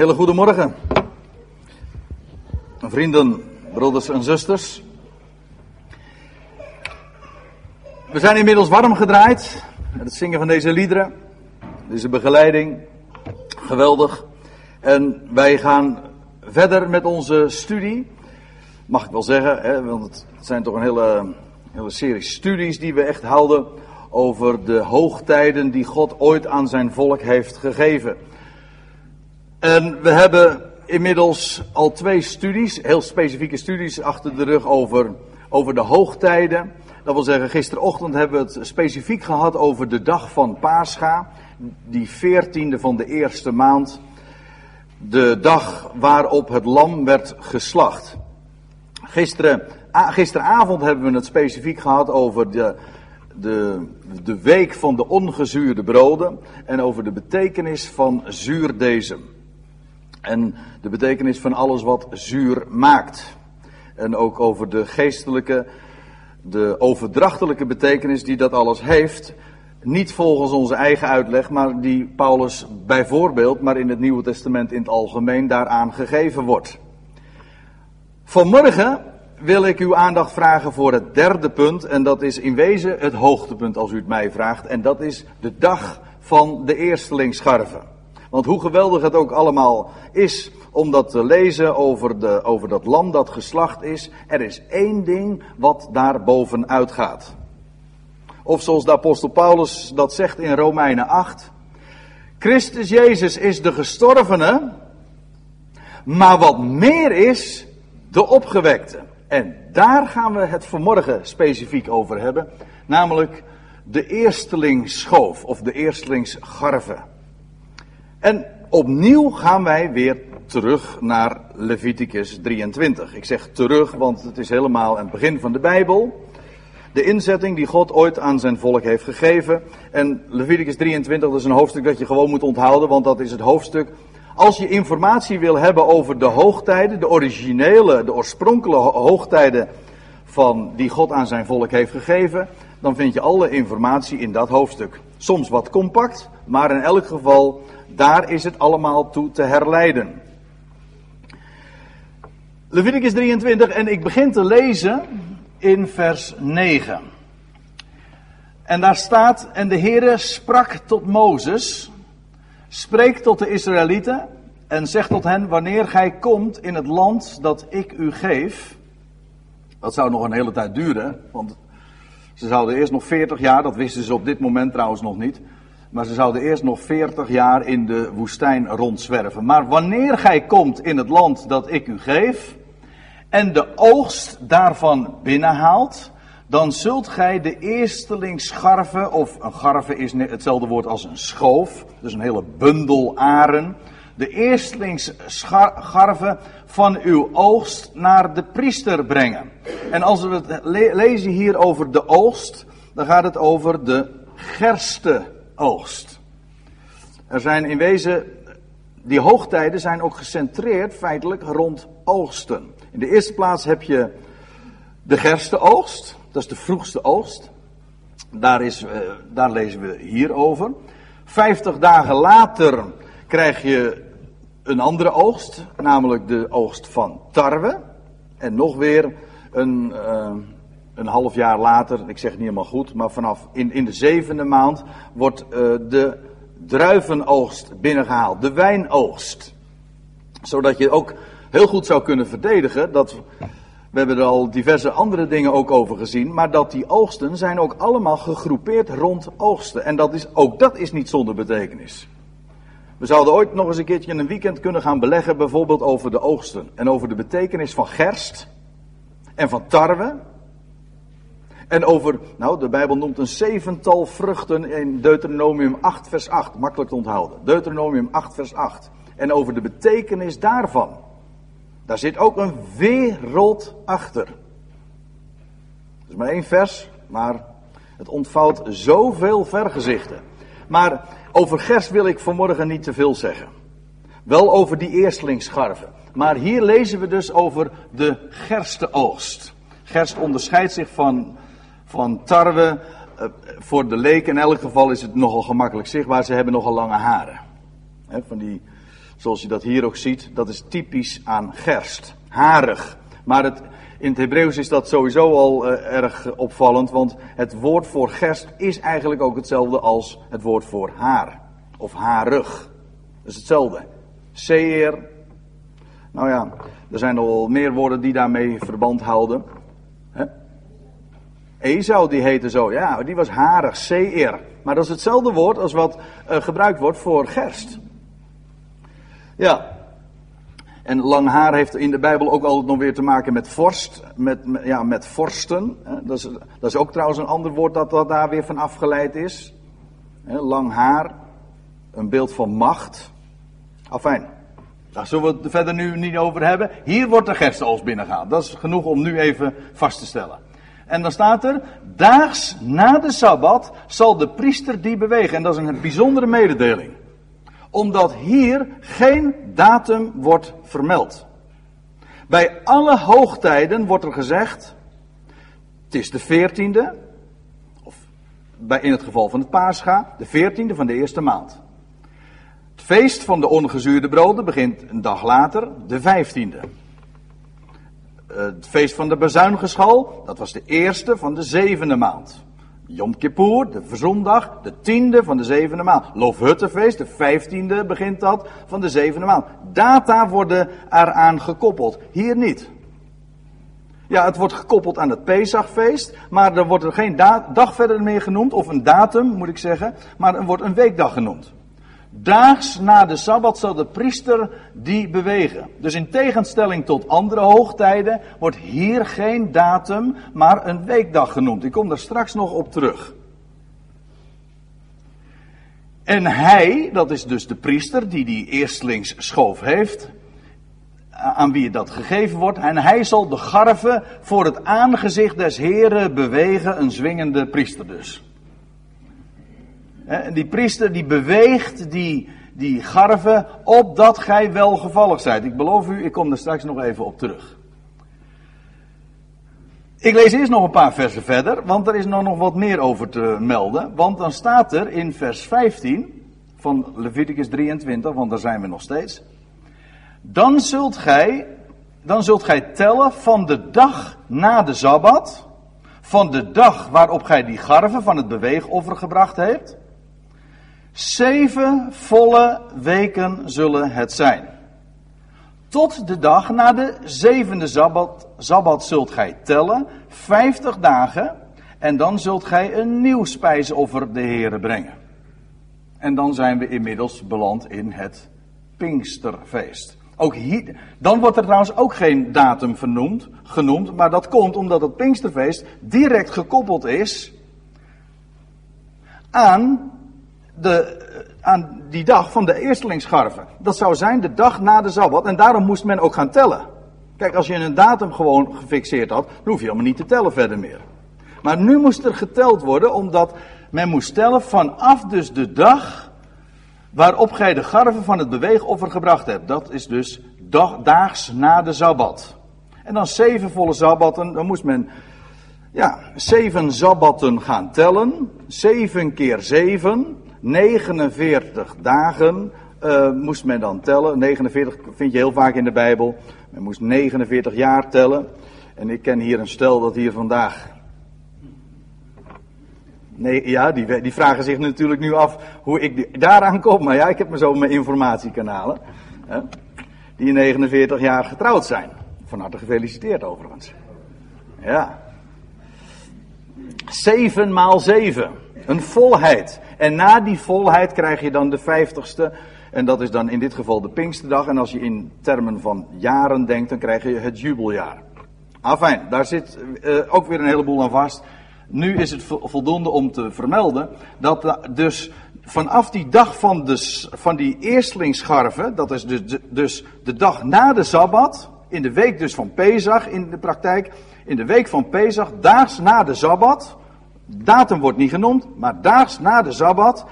hele goede morgen. Vrienden, broeders en zusters. We zijn inmiddels warm gedraaid met het zingen van deze liederen. Deze begeleiding. Geweldig. En wij gaan verder met onze studie. Mag ik wel zeggen, hè, want het zijn toch een hele, hele serie studies die we echt houden over de hoogtijden die God ooit aan zijn volk heeft gegeven. En we hebben inmiddels al twee studies, heel specifieke studies achter de rug over, over de hoogtijden. Dat wil zeggen, gisterochtend hebben we het specifiek gehad over de dag van Pascha, die veertiende van de eerste maand. De dag waarop het lam werd geslacht. Gisteren, gisteravond hebben we het specifiek gehad over de, de, de week van de ongezuurde broden en over de betekenis van zuurdezem. En de betekenis van alles wat zuur maakt. En ook over de geestelijke, de overdrachtelijke betekenis die dat alles heeft. Niet volgens onze eigen uitleg, maar die Paulus bijvoorbeeld, maar in het Nieuwe Testament in het algemeen daaraan gegeven wordt. Vanmorgen wil ik uw aandacht vragen voor het derde punt. En dat is in wezen het hoogtepunt als u het mij vraagt. En dat is de dag van de eerstelingsscharven. Want hoe geweldig het ook allemaal is om dat te lezen over, de, over dat lam dat geslacht is. Er is één ding wat daar bovenuit gaat. Of zoals de apostel Paulus dat zegt in Romeinen 8. Christus Jezus is de gestorvene. Maar wat meer is, de opgewekte. En daar gaan we het vanmorgen specifiek over hebben. Namelijk de eerstelingsschoof of de eerstelingsgarve. En opnieuw gaan wij weer terug naar Leviticus 23. Ik zeg terug, want het is helemaal het begin van de Bijbel. De inzetting die God ooit aan zijn volk heeft gegeven. En Leviticus 23 dat is een hoofdstuk dat je gewoon moet onthouden, want dat is het hoofdstuk. Als je informatie wil hebben over de hoogtijden, de originele, de oorspronkelijke hoogtijden van die God aan zijn volk heeft gegeven, dan vind je alle informatie in dat hoofdstuk. Soms wat compact, maar in elk geval daar is het allemaal toe te herleiden. Leviticus 23 en ik begin te lezen in vers 9. En daar staat, en de Heere sprak tot Mozes, spreek tot de Israëlieten en zeg tot hen, wanneer gij komt in het land dat ik u geef, dat zou nog een hele tijd duren, want ze zouden eerst nog 40 jaar, dat wisten ze op dit moment trouwens nog niet, maar ze zouden eerst nog 40 jaar in de woestijn rondzwerven. Maar wanneer gij komt in het land dat ik u geef en de oogst daarvan binnenhaalt, dan zult gij de eerstelingsscharven, of een garve is hetzelfde woord als een schoof, dus een hele bundel aren, de eerstelingsscharven van uw oogst naar de priester brengen. En als we het lezen hier over de oogst, dan gaat het over de gerste oogst. Er zijn in wezen, die hoogtijden zijn ook gecentreerd feitelijk rond oogsten. In de eerste plaats heb je de gerstenoogst, dat is de vroegste oogst. Daar, is, eh, daar lezen we hier over. Vijftig dagen later krijg je een andere oogst, namelijk de oogst van tarwe. En nog weer een, uh, een half jaar later, ik zeg niet helemaal goed, maar vanaf in, in de zevende maand wordt uh, de druivenoogst binnengehaald, de wijnoogst. Zodat je ook heel goed zou kunnen verdedigen dat, we hebben er al diverse andere dingen ook over gezien, maar dat die oogsten zijn ook allemaal gegroepeerd rond oogsten. En dat is, ook dat is niet zonder betekenis. We zouden ooit nog eens een keertje een weekend kunnen gaan beleggen, bijvoorbeeld over de oogsten. En over de betekenis van gerst en van tarwe en over, nou, de Bijbel noemt een zevental vruchten in Deuteronomium 8, vers 8. Makkelijk te onthouden. Deuteronomium 8, vers 8. En over de betekenis daarvan. Daar zit ook een wereld achter. Het is maar één vers, maar het ontvouwt zoveel vergezichten. Maar over gerst wil ik vanmorgen niet te veel zeggen. Wel over die eerstlingsscharven. Maar hier lezen we dus over de gerstenoogst. Gerst onderscheidt zich van van tarwe. Eh, voor de leek in elk geval is het nogal gemakkelijk zichtbaar. Ze hebben nogal lange haren. van die Zoals je dat hier ook ziet, dat is typisch aan gerst. Harig. Maar het, in het Hebreeuws is dat sowieso al uh, erg opvallend, want het woord voor gerst is eigenlijk ook hetzelfde als het woord voor haar. Of harig. Dat is hetzelfde. Seer. Nou ja, er zijn wel meer woorden die daarmee verband houden. Esau die heette zo, ja, die was harig, seer. Maar dat is hetzelfde woord als wat uh, gebruikt wordt voor gerst. Ja. En lang haar heeft in de Bijbel ook altijd nog weer te maken met vorst, met, ja, met vorsten. Dat is, dat is ook trouwens een ander woord dat, dat daar weer van afgeleid is. Lang haar, een beeld van macht. Afijn, daar zullen we het verder nu niet over hebben. Hier wordt de gerstoogst binnengehaald. Dat is genoeg om nu even vast te stellen. En dan staat er, daags na de Sabbat zal de priester die bewegen. En dat is een bijzondere mededeling. Omdat hier geen datum wordt vermeld. Bij alle hoogtijden wordt er gezegd, het is de veertiende, of bij, in het geval van het paascha, de veertiende van de eerste maand. Het feest van de ongezuurde broden begint een dag later, de vijftiende. Het feest van de bezuingeschal, dat was de eerste van de zevende maand. Yom Kippur, de verzondag, de tiende van de zevende maand. Loofhuttenfeest, de vijftiende begint dat van de zevende maand. Data worden eraan gekoppeld, hier niet. Ja, het wordt gekoppeld aan het Pesachfeest, maar er wordt er geen dag verder meer genoemd, of een datum moet ik zeggen, maar er wordt een weekdag genoemd. Daags na de Sabbat zal de priester die bewegen. Dus in tegenstelling tot andere hoogtijden wordt hier geen datum, maar een weekdag genoemd. Ik kom daar straks nog op terug. En hij, dat is dus de priester die die eerstlings schoof heeft, aan wie dat gegeven wordt, en hij zal de garven voor het aangezicht des Heren bewegen, een zwingende priester dus. Die priester die beweegt die, die garven opdat gij welgevallig zijt. Ik beloof u, ik kom er straks nog even op terug. Ik lees eerst nog een paar versen verder, want er is nog, nog wat meer over te melden. Want dan staat er in vers 15 van Leviticus 23, want daar zijn we nog steeds. Dan zult gij, dan zult gij tellen van de dag na de Sabbat, van de dag waarop gij die garven van het beweegoffer gebracht hebt. Zeven volle weken zullen het zijn. Tot de dag na de zevende Sabbat, zult gij tellen, vijftig dagen, en dan zult gij een nieuw spijsoffer de Heere brengen. En dan zijn we inmiddels beland in het Pinksterfeest. Ook hier, dan wordt er trouwens ook geen datum vernoemd, genoemd, maar dat komt omdat het Pinksterfeest direct gekoppeld is aan de, aan die dag van de eerstelingsgarven. Dat zou zijn de dag na de Sabbat. En daarom moest men ook gaan tellen. Kijk, als je een datum gewoon gefixeerd had, dan hoef je helemaal niet te tellen verder meer. Maar nu moest er geteld worden, omdat men moest tellen vanaf dus de dag waarop gij de garven van het beweegoffer gebracht hebt. Dat is dus dag, daags na de Sabbat. En dan zeven volle Sabbatten, dan moest men ja, zeven Sabbatten gaan tellen. Zeven keer zeven. 49 dagen uh, moest men dan tellen. 49 vind je heel vaak in de Bijbel. Men moest 49 jaar tellen. En ik ken hier een stel dat hier vandaag. Nee, ja, die, die vragen zich natuurlijk nu af hoe ik daaraan kom. Maar ja, ik heb me zo mijn informatiekanalen. Hè, die 49 jaar getrouwd zijn. Van harte gefeliciteerd overigens. Ja. 7 maal 7. Een volheid. En na die volheid krijg je dan de vijftigste. En dat is dan in dit geval de Pinksterdag. En als je in termen van jaren denkt, dan krijg je het jubeljaar. Afijn, daar zit uh, ook weer een heleboel aan vast. Nu is het voldoende om te vermelden dat dus vanaf die dag van, de, van die eerstlingsscharven, dat is dus de, dus de dag na de Sabbat, in de week dus van Pesach in de praktijk, in de week van Pesach, daags na de Sabbat, datum wordt niet genoemd, maar daags na de Sabbat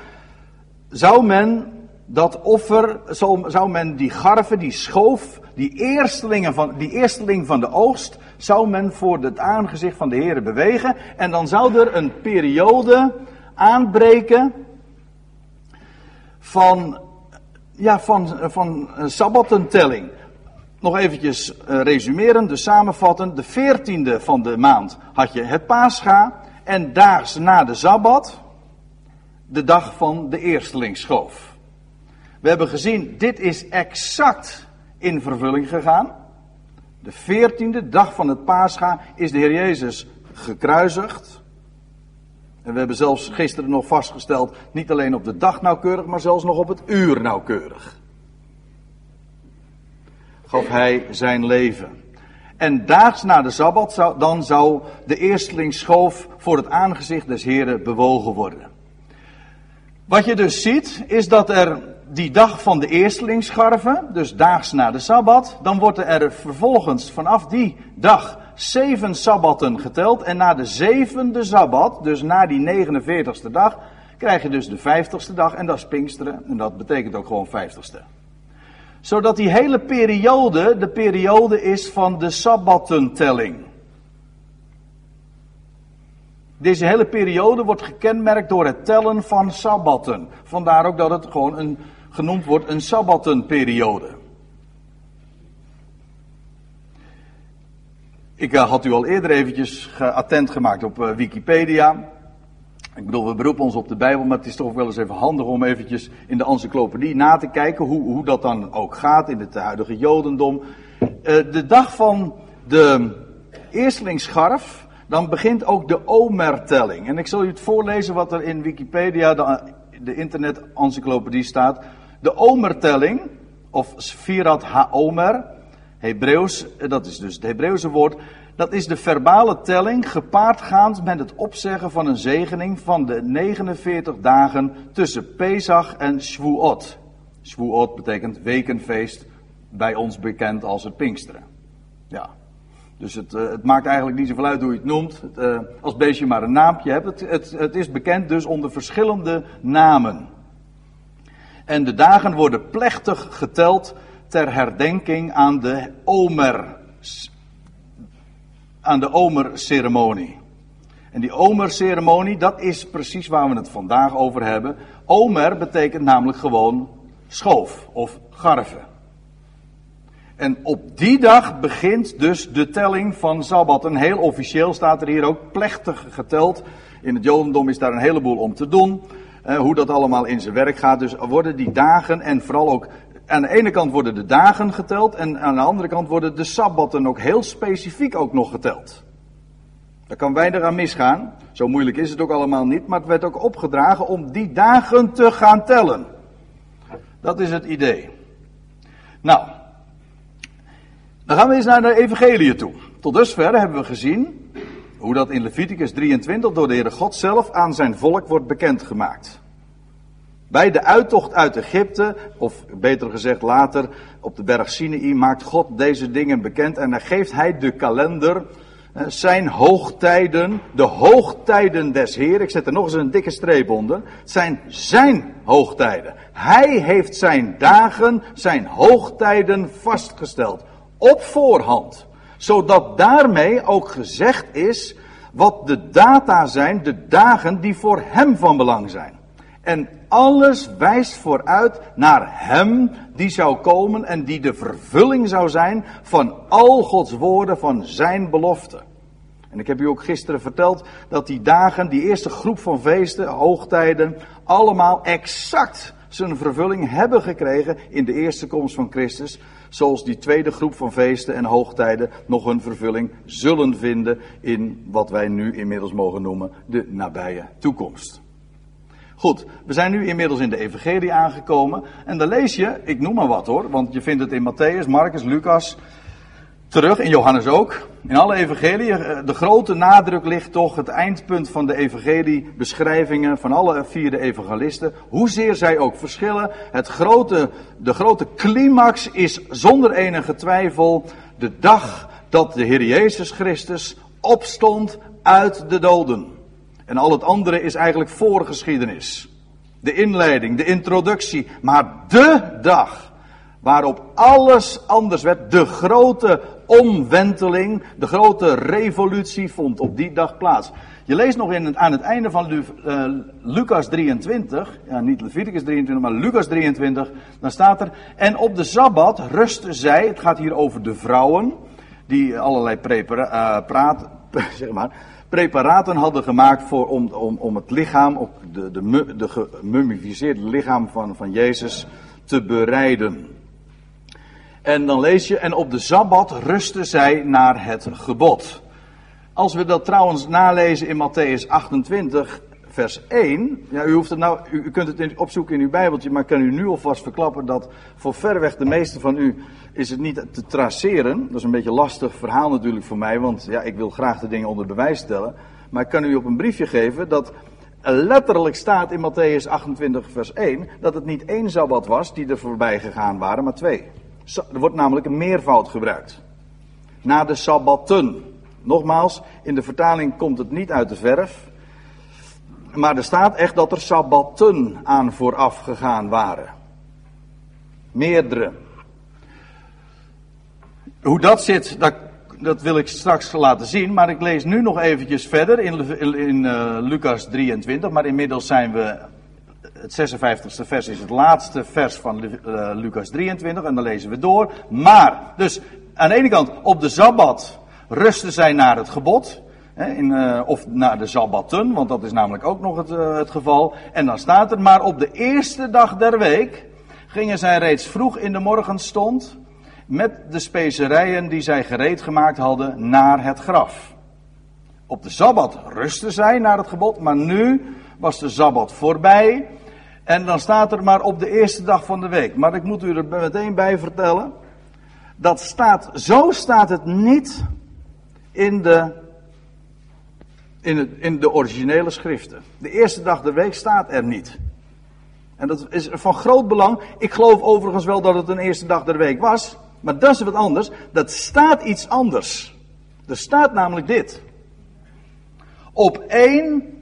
zou men dat offer, zou, zou men die garven, die schoof, die, eerstelingen van, die eersteling van de oogst, zou men voor het aangezicht van de Heer bewegen. En dan zou er een periode aanbreken van ja, van, van sabbatentelling. Nog eventjes uh, resumeren, dus samenvatten. De veertiende van de maand had je het paascha. En daags na de Sabbat, de dag van de eerstelingsschoof. We hebben gezien, dit is exact in vervulling gegaan. De veertiende dag van het paascha is de Heer Jezus gekruisigd. En we hebben zelfs gisteren nog vastgesteld, niet alleen op de dag nauwkeurig, maar zelfs nog op het uur nauwkeurig. Gaf hij zijn leven. En daags na de Sabbat zou, dan zou de eerstelingsschoof voor het aangezicht des Heren bewogen worden. Wat je dus ziet, is dat er die dag van de eerstelingsscharven, dus daags na de Sabbat, dan wordt er vervolgens vanaf die dag zeven Sabbatten geteld. En na de zevende Sabbat, dus na die 49ste dag, krijg je dus de vijftigste dag en dat is Pinksteren. En dat betekent ook gewoon vijftigste. Zodat die hele periode de periode is van de Sabbattentelling. Deze hele periode wordt gekenmerkt door het tellen van Sabbatten. Vandaar ook dat het gewoon een, genoemd wordt een Sabbattenperiode. Ik uh, had u al eerder eventjes attent gemaakt op uh, Wikipedia. Ik bedoel, we beroepen ons op de Bijbel, maar het is toch wel eens even handig om eventjes in de encyclopedie na te kijken hoe, hoe dat dan ook gaat in het huidige Jodendom. Uh, de dag van de eerstelingsscharf, dan begint ook de Omertelling. En ik zal u het voorlezen wat er in Wikipedia, de, de internet-encyclopedie staat. De Omertelling, of Sfirat HaOmer, Hebreeuws, dat is dus het Hebreeuwse woord, dat is de verbale telling gepaardgaand met het opzeggen van een zegening van de 49 dagen tussen Pesach en Shavuot. Shavuot betekent wekenfeest, bij ons bekend als het Pinksteren. Ja. Dus het, uh, het maakt eigenlijk niet zoveel uit hoe je het noemt. Het, uh, als beestje maar een naampje hebt. Het, het, het is bekend dus onder verschillende namen. En de dagen worden plechtig geteld ter herdenking aan de Omer. Aan de Omer-ceremonie. En die Omer-ceremonie, dat is precies waar we het vandaag over hebben. Omer betekent namelijk gewoon schoof of garven. En op die dag begint dus de telling van Sabbat. En heel officieel staat er hier ook plechtig geteld. In het Jodendom is daar een heleboel om te doen. Eh, hoe dat allemaal in zijn werk gaat. Dus worden die dagen en vooral ook aan de ene kant worden de dagen geteld en aan de andere kant worden de sabbatten ook heel specifiek ook nog geteld. Daar kan weinig aan misgaan. Zo moeilijk is het ook allemaal niet, maar het werd ook opgedragen om die dagen te gaan tellen. Dat is het idee. Nou, dan gaan we eens naar de evangelie toe. Tot dusver hebben we gezien hoe dat in Leviticus 23 door de Heere God zelf aan zijn volk wordt bekendgemaakt. Bij de uittocht uit Egypte, of beter gezegd later op de berg Sinai, maakt God deze dingen bekend en dan geeft hij de kalender, zijn hoogtijden, de hoogtijden des Heer. Ik zet er nog eens een dikke streep onder. Zijn zijn hoogtijden. Hij heeft zijn dagen, zijn hoogtijden vastgesteld. Op voorhand. Zodat daarmee ook gezegd is wat de data zijn, de dagen die voor hem van belang zijn. En alles wijst vooruit naar Hem die zou komen en die de vervulling zou zijn van al Gods woorden, van Zijn beloften. En ik heb u ook gisteren verteld dat die dagen, die eerste groep van feesten, hoogtijden, allemaal exact zijn vervulling hebben gekregen in de eerste komst van Christus. Zoals die tweede groep van feesten en hoogtijden nog hun vervulling zullen vinden in wat wij nu inmiddels mogen noemen de nabije toekomst. Goed, we zijn nu inmiddels in de Evangelie aangekomen. En dan lees je, ik noem maar wat hoor, want je vindt het in Matthäus, Marcus, Lucas, terug, in Johannes ook. In alle Evangelie, eh, de grote nadruk ligt toch het eindpunt van de Evangelie, beschrijvingen van alle vier de evangelisten. Hoezeer zij ook verschillen, het grote, de grote climax is zonder enige twijfel de dag dat de Heer Jezus Christus opstond uit de doden. En al het andere is eigenlijk voorgeschiedenis. De inleiding, de introductie. Maar de dag Waarop alles anders werd. De grote omwenteling, de grote revolutie vond op die dag plaats. Je leest nog in aan het einde van Lu, uh, Lucas 23, ja, niet Leviticus 23, maar Lucas 23, dan staat er, en op de Sabbat rusten zij, het gaat hier over de vrouwen, die allerlei prepara, uh, praat, zeg maar, preparaten hadden gemaakt voor, om, om, om het lichaam, ook de, de, de gemummificeerde lichaam van, van Jezus, te bereiden. En dan lees je, en op de Sabbat rusten zij naar het gebod. Als we dat trouwens nalezen in Matthäus 28, vers 1. Ja, u, hoeft het nou, u, kunt het opzoeken in uw Bijbeltje, maar ik kan u nu alvast verklappen dat voor verreweg de meeste van u is het niet te traceren. Dat is een beetje een lastig verhaal natuurlijk voor mij, want ja, ik wil graag de dingen onder bewijs stellen. Maar ik kan u op een briefje geven dat letterlijk staat in Matthäus 28, vers 1, dat het niet één Sabbat was die er voorbij gegaan waren, maar twee. Er wordt namelijk een meervoud gebruikt. Na de Sabbatten. Nogmaals, in de vertaling komt het niet uit de verf. Maar er staat echt dat er Sabbatten aan vooraf gegaan waren. Meerdere. Hoe dat zit, dat, dat wil ik straks laten zien. Maar ik lees nu nog eventjes verder in, in, uh, Lucas 23. Maar inmiddels zijn we het 56e vers is het laatste vers van uh, Lucas 23 en dan lezen we door. Maar, dus aan de ene kant, op de Sabbat rusten zij naar het gebod. In, uh, of naar de Sabbatten, want dat is namelijk ook nog het, uh, het geval. En dan staat er, maar op de eerste dag der week gingen zij reeds vroeg in de morgenstond met de specerijen die zij gereed gemaakt hadden naar het graf. Op de Sabbat rusten zij naar het gebod, maar nu was de Sabbat voorbij. En dan staat er maar op de eerste dag van de week. Maar ik moet u er meteen bij vertellen. Dat staat, zo staat het niet in de, in, in de originele schriften. De eerste dag der week staat er niet. En dat is van groot belang. Ik geloof overigens wel dat het een eerste dag der week was. Maar dat is wat anders. Dat staat iets anders. Er staat namelijk dit. Op één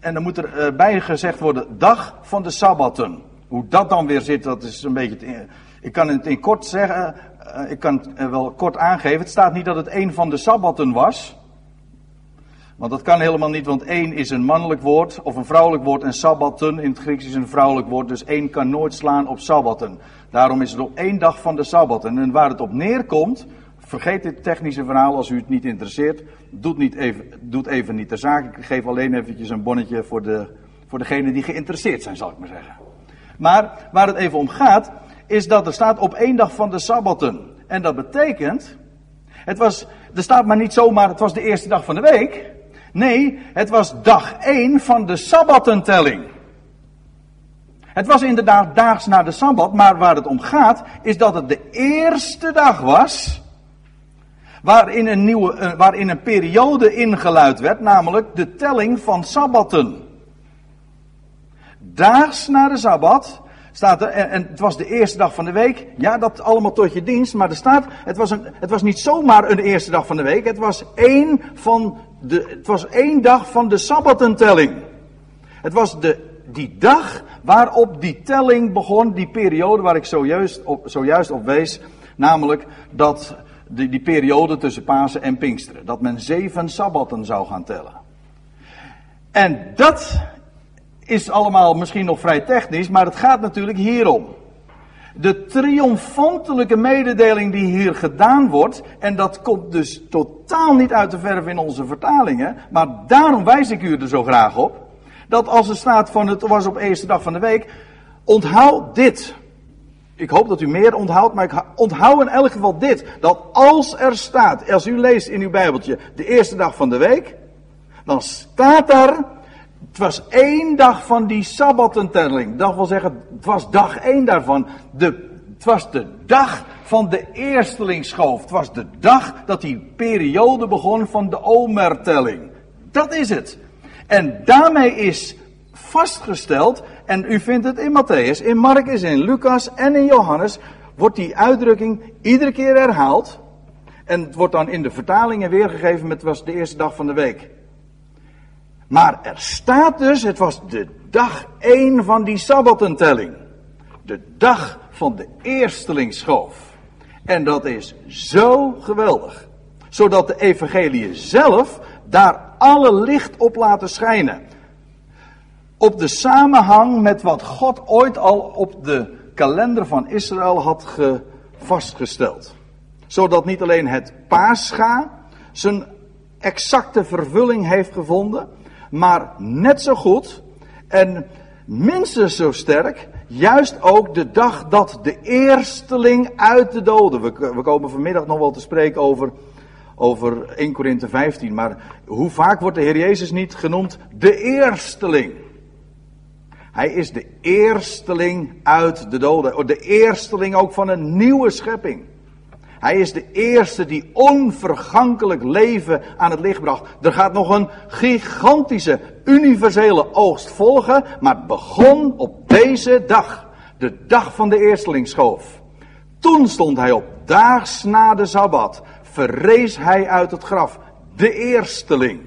en dan moet er uh, bij gezegd worden, dag van de Sabbatten. Hoe dat dan weer zit, dat is een beetje. Ik kan het in kort zeggen, uh, ik kan het wel kort aangeven. Het staat niet dat het een van de Sabbatten was. Want dat kan helemaal niet, want één is een mannelijk woord of een vrouwelijk woord en sabbatten in het Grieks is een vrouwelijk woord, dus één kan nooit slaan op sabbatten. Daarom is het op één dag van de sabbatten. En waar het op neerkomt, Vergeet dit technische verhaal als u het niet interesseert. Doet, niet even, doet even niet de zaak. Ik geef alleen eventjes een bonnetje voor, de, voor degenen die geïnteresseerd zijn, zal ik maar zeggen. Maar waar het even om gaat, is dat er staat op één dag van de Sabbatten. En dat betekent, het was, er staat maar niet zomaar, het was de eerste dag van de week. Nee, het was dag één van de Sabbattentelling. Het was inderdaad daags na de Sabbat, maar waar het om gaat, is dat het de eerste dag was waarin een, nieuwe, uh, waarin een periode ingeluid werd, namelijk de telling van sabbatten. Daags na de sabbat staat er, en, en, het was de eerste dag van de week, ja, dat allemaal tot je dienst, maar er staat, het was, een, het was niet zomaar een eerste dag van de week, het was één van de, het was één dag van de sabbatentelling. Het was de, die dag waarop die telling begon, die periode waar ik zojuist op, zojuist op wees, namelijk dat die, die periode tussen Pasen en Pinksteren. Dat men zeven sabbatten zou gaan tellen. En dat is allemaal misschien nog vrij technisch, maar het gaat natuurlijk hierom. De triomfantelijke mededeling die hier gedaan wordt, en dat komt dus totaal niet uit de verf in onze vertalingen, maar daarom wijs ik u er zo graag op, dat als er staat van het was op eerste dag van de week, onthoud dit ik hoop dat u meer onthoudt, maar ik onthoud in elk geval dit. Dat als er staat, als u leest in uw Bijbeltje, de eerste dag van de week, dan staat daar, het was één dag van die Sabbatentelling. Dat wil zeggen, het was dag één daarvan. De, het was de dag van de eerstelingsschoof. Het was de dag dat die periode begon van de Omertelling. Dat is het. En daarmee is vastgesteld en u vindt het in Matthäus, in Marcus, in Lucas en in Johannes, wordt die uitdrukking iedere keer herhaald. En het wordt dan in de vertalingen weergegeven met was de eerste dag van de week. Maar er staat dus, het was de dag één van die Sabbatentelling. De dag van de eersteling schoof. En dat is zo geweldig. Zodat de evangelie zelf daar alle licht op laten schijnen. Op de samenhang met wat God ooit al op de kalender van Israël had vastgesteld. Zodat niet alleen het paascha zijn exacte vervulling heeft gevonden, maar net zo goed en minstens zo sterk, juist ook de dag dat de eersteling uit de doden. We, we komen vanmiddag nog wel te spreken over, over 1 Korinthe 15, maar hoe vaak wordt de Heer Jezus niet genoemd de eersteling? Hij is de eersteling uit de doden, de eersteling ook van een nieuwe schepping. Hij is de eerste die onvergankelijk leven aan het licht bracht. Er gaat nog een gigantische, universele oogst volgen, maar het begon op deze dag, de dag van de eerstelingsschoof. Toen stond hij op, daags na de Sabbat, verrees hij uit het graf, de eersteling.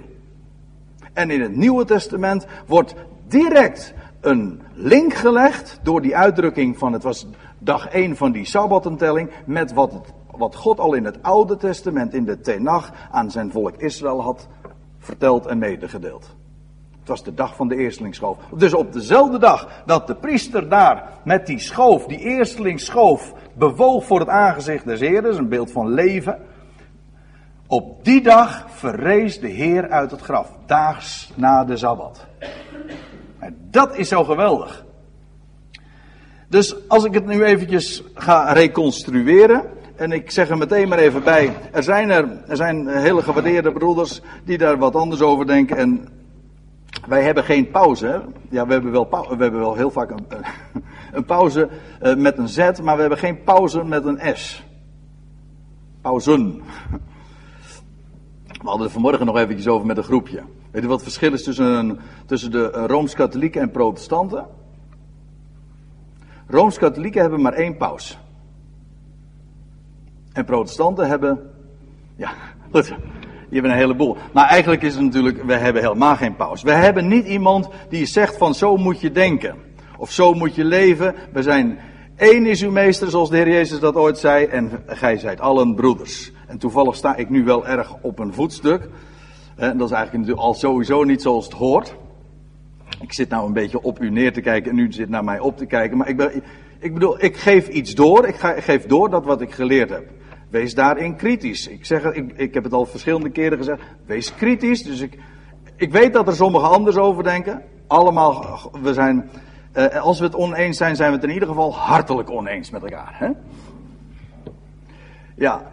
En in het Nieuwe Testament wordt direct een link gelegd door die uitdrukking van het was dag 1 van die Sabbatentelling met wat het wat God al in het Oude Testament, in de Tenach, aan zijn volk Israël had verteld en medegedeeld. Het was de dag van de eerstelingsschoof. Dus op dezelfde dag dat de priester daar met die schoof, die eerstelingsschoof, bewoog voor het aangezicht des Heeren, een beeld van leven. Op die dag verrees de Heer uit het graf, daags na de Sabbat. En dat is zo geweldig. Dus als ik het nu eventjes ga reconstrueren, en ik zeg er meteen maar even bij. Er zijn, er, er zijn hele gewaardeerde broeders die daar wat anders over denken. En wij hebben geen pauze. Ja, we hebben wel, we hebben wel heel vaak een, een pauze uh, met een Z, maar we hebben geen pauze met een S. Pauzen. We hadden er vanmorgen nog eventjes over met een groepje. Weet je wat het verschil is tussen, tussen de Rooms-Katholieken en Protestanten? Rooms-Katholieken hebben maar één paus. En protestanten hebben, ja, goed, die hebben een heleboel. Maar eigenlijk is het natuurlijk, we hebben helemaal geen paus. We hebben niet iemand die zegt van zo moet je denken. Of zo moet je leven. We zijn, één is uw meester, zoals de Heer Jezus dat ooit zei. En gij zijt allen broeders. En toevallig sta ik nu wel erg op een voetstuk. En dat is eigenlijk al sowieso niet zoals het hoort. Ik zit nou een beetje op u neer te kijken en u zit naar mij op te kijken. Maar ik, ik bedoel, ik geef iets door. Ik geef door dat wat ik geleerd heb. Wees daarin kritisch. Ik, zeg, ik, ik heb het al verschillende keren gezegd. Wees kritisch. Dus ik, ik weet dat er sommigen anders over denken. Allemaal, we zijn, eh, als we het oneens zijn, zijn we het in ieder geval hartelijk oneens met elkaar. Hè? Ja,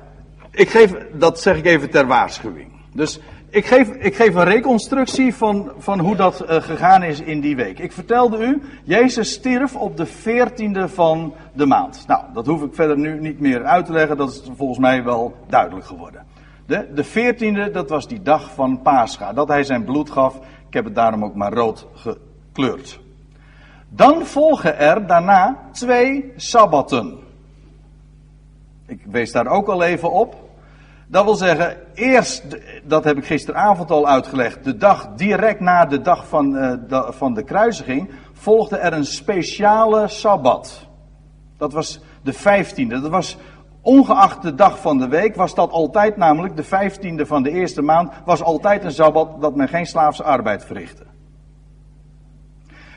ik geef, dat zeg ik even ter waarschuwing. Dus ik geef, ik geef een reconstructie van, van hoe dat uh, gegaan is in die week. Ik vertelde u, Jezus stierf op de 14e van de maand. Nou, dat hoef ik verder nu niet meer uit te leggen, dat is volgens mij wel duidelijk geworden. De, de 14e, dat was die dag van Pascha, dat hij zijn bloed gaf. Ik heb het daarom ook maar rood gekleurd. Dan volgen er daarna twee sabbatten. Ik wees daar ook al even op. Dat wil zeggen, eerst, dat heb ik gisteravond al uitgelegd, de dag direct na de dag van, uh, de, van de kruisiging, volgde er een speciale sabbat. Dat was de vijftiende. Dat was ongeacht de dag van de week, was dat altijd namelijk de vijftiende van de eerste maand, was altijd een sabbat dat men geen slaafse arbeid verrichtte.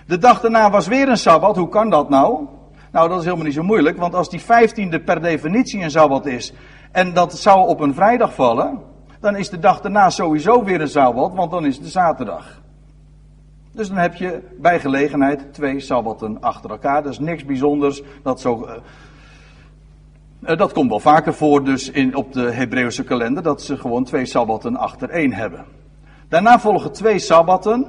De dag daarna was weer een sabbat. Hoe kan dat nou? Nou, dat is helemaal niet zo moeilijk, want als die vijftiende per definitie een sabbat is en dat zou op een vrijdag vallen, dan is de dag daarna sowieso weer een sabbat, want dan is het de zaterdag. Dus dan heb je bij gelegenheid twee sabbatten achter elkaar. Dat is niks bijzonders. Dat, zo, uh, dat komt wel vaker voor dus in, op de Hebreeuwse kalender, dat ze gewoon twee sabbatten achter één hebben. Daarna volgen twee sabbatten,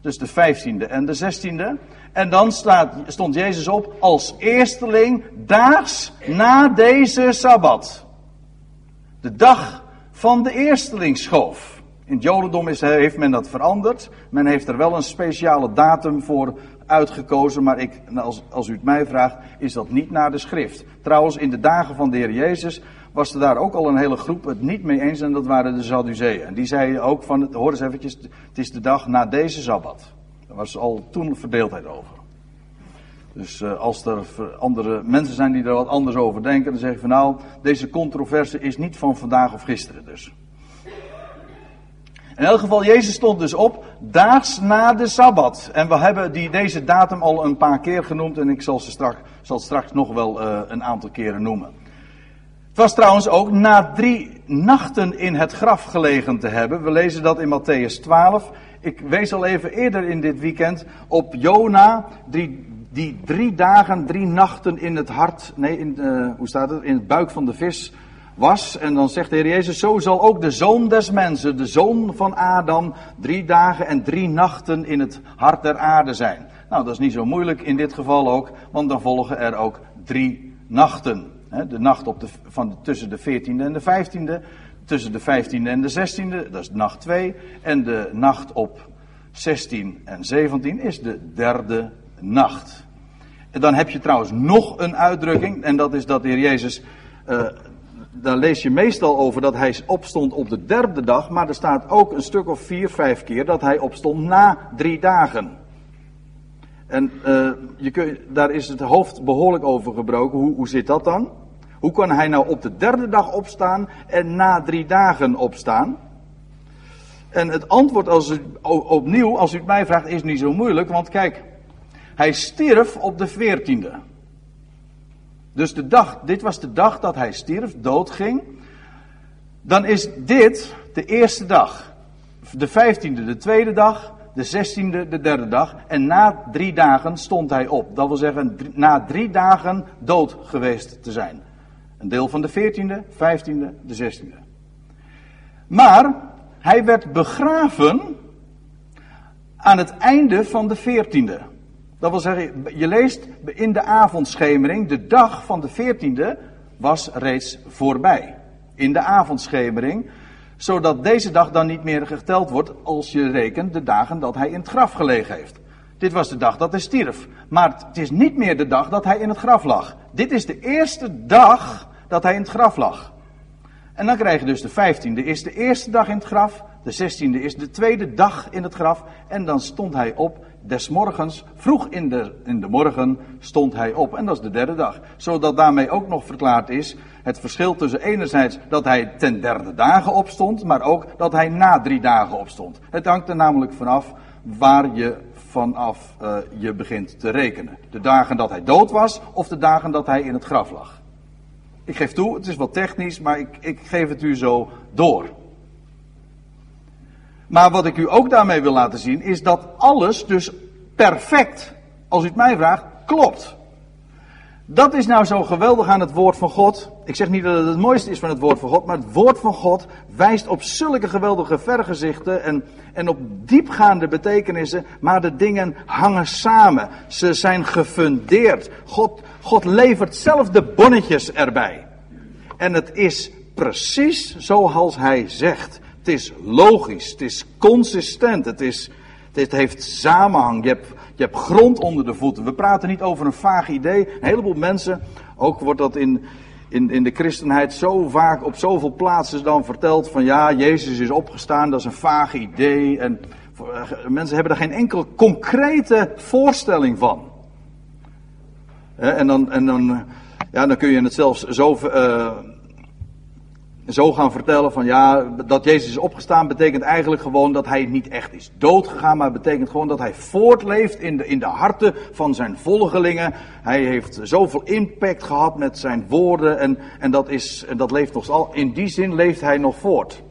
dus de vijftiende en de zestiende. En dan staat, stond Jezus op als eersteling daags na deze sabbat. De dag van de eerstelingsschoof. In het Jodendom is, heeft men dat veranderd. Men heeft er wel een speciale datum voor uitgekozen, maar ik, als, als u het mij vraagt, is dat niet naar de schrift. Trouwens, in de dagen van de Heer Jezus was er daar ook al een hele groep het niet mee eens en dat waren de Sadduceeën. En die zeiden ook van, hoor eens eventjes, het is de dag na deze Sabbat. Er was al toen verdeeldheid over. Dus uh, als er andere mensen zijn die er wat anders over denken, dan zeg ik van nou, deze controverse is niet van vandaag of gisteren dus. In elk geval, Jezus stond dus op daags na de Sabbat. En we hebben die, deze datum al een paar keer genoemd en ik zal, ze straks, zal straks nog wel uh, een aantal keren noemen. Het was trouwens ook na drie nachten in het graf gelegen te hebben. We lezen dat in Matthäus 12. Ik wees al even eerder in dit weekend op Jona, die, die drie dagen, drie nachten in het hart, nee, in, uh, hoe staat het, in het buik van de vis was. En dan zegt de Heer Jezus, zo zal ook de zoon des mensen, de zoon van Adam, drie dagen en drie nachten in het hart der aarde zijn. Nou, dat is niet zo moeilijk in dit geval ook, want dan volgen er ook drie nachten. De nacht op de, van tussen de 14e en de 15e, tussen de 15e en de 16e, dat is nacht 2. En de nacht op 16 en 17 is de derde nacht. En dan heb je trouwens nog een uitdrukking, en dat is dat de Heer Jezus uh, daar lees je meestal over dat hij opstond op de derde dag, maar er staat ook een stuk of vier, vijf keer dat hij opstond na drie dagen. En uh, je kun, daar is het hoofd behoorlijk over gebroken. Hoe, hoe zit dat dan? Hoe kan hij nou op de derde dag opstaan en na drie dagen opstaan? En het antwoord als u, opnieuw, als u het mij vraagt, is niet zo moeilijk. Want kijk, hij stierf op de veertiende. Dus de dag, dit was de dag dat hij stierf, doodging. Dan is dit de eerste dag. De vijftiende de tweede dag. De zestiende de derde dag. En na drie dagen stond hij op. Dat wil zeggen, na drie dagen dood geweest te zijn. Een deel van de veertiende, vijftiende, de zestiende. Maar hij werd begraven aan het einde van de veertiende. Dat wil zeggen, je leest in de avondschemering, de dag van de veertiende was reeds voorbij. In de avondschemering, zodat deze dag dan niet meer geteld wordt als je rekent de dagen dat hij in het graf gelegen heeft. Dit was de dag dat hij stierf. Maar het is niet meer de dag dat hij in het graf lag. Dit is de eerste dag dat hij in het graf lag. En dan krijg je dus de vijftiende is de eerste dag in het graf. De zestiende is de tweede dag in het graf. En dan stond hij op des morgens, vroeg in de, in de morgen, stond hij op. En dat is de derde dag. Zodat daarmee ook nog verklaard is het verschil tussen enerzijds dat hij ten derde dagen opstond, maar ook dat hij na drie dagen opstond. Het hangt er namelijk vanaf waar je vanaf uh, je begint te rekenen. De dagen dat hij dood was of de dagen dat hij in het graf lag. Ik geef toe, het is wat technisch, maar ik, ik geef het u zo door. Maar wat ik u ook daarmee wil laten zien, is dat alles dus perfect, als u het mij vraagt, klopt. Dat is nou zo geweldig aan het woord van God. Ik zeg niet dat het het mooiste is van het woord van God, maar het woord van God wijst op zulke geweldige vergezichten en, en op diepgaande betekenissen, maar de dingen hangen samen. Ze zijn gefundeerd. God, God levert zelf de bonnetjes erbij. En het is precies zoals hij zegt. Is logisch, het is consistent, het, is, het heeft samenhang. Je hebt, je hebt grond onder de voeten. We praten niet over een vaag idee. Een heleboel mensen, ook wordt dat in, in, in de christenheid zo vaak op zoveel plaatsen dan verteld van ja, Jezus is opgestaan, dat is een vaag idee. En eh, mensen hebben er geen enkele concrete voorstelling van. En dan, en dan, ja, dan kun je het zelfs zo, uh, zo gaan vertellen van ja, dat Jezus is opgestaan betekent eigenlijk gewoon dat hij niet echt is doodgegaan, maar betekent gewoon dat hij voortleeft in de, in de harten van zijn volgelingen. Hij heeft zoveel impact gehad met zijn woorden en, en dat, is, en dat leeft nog al. In die zin leeft hij nog voort.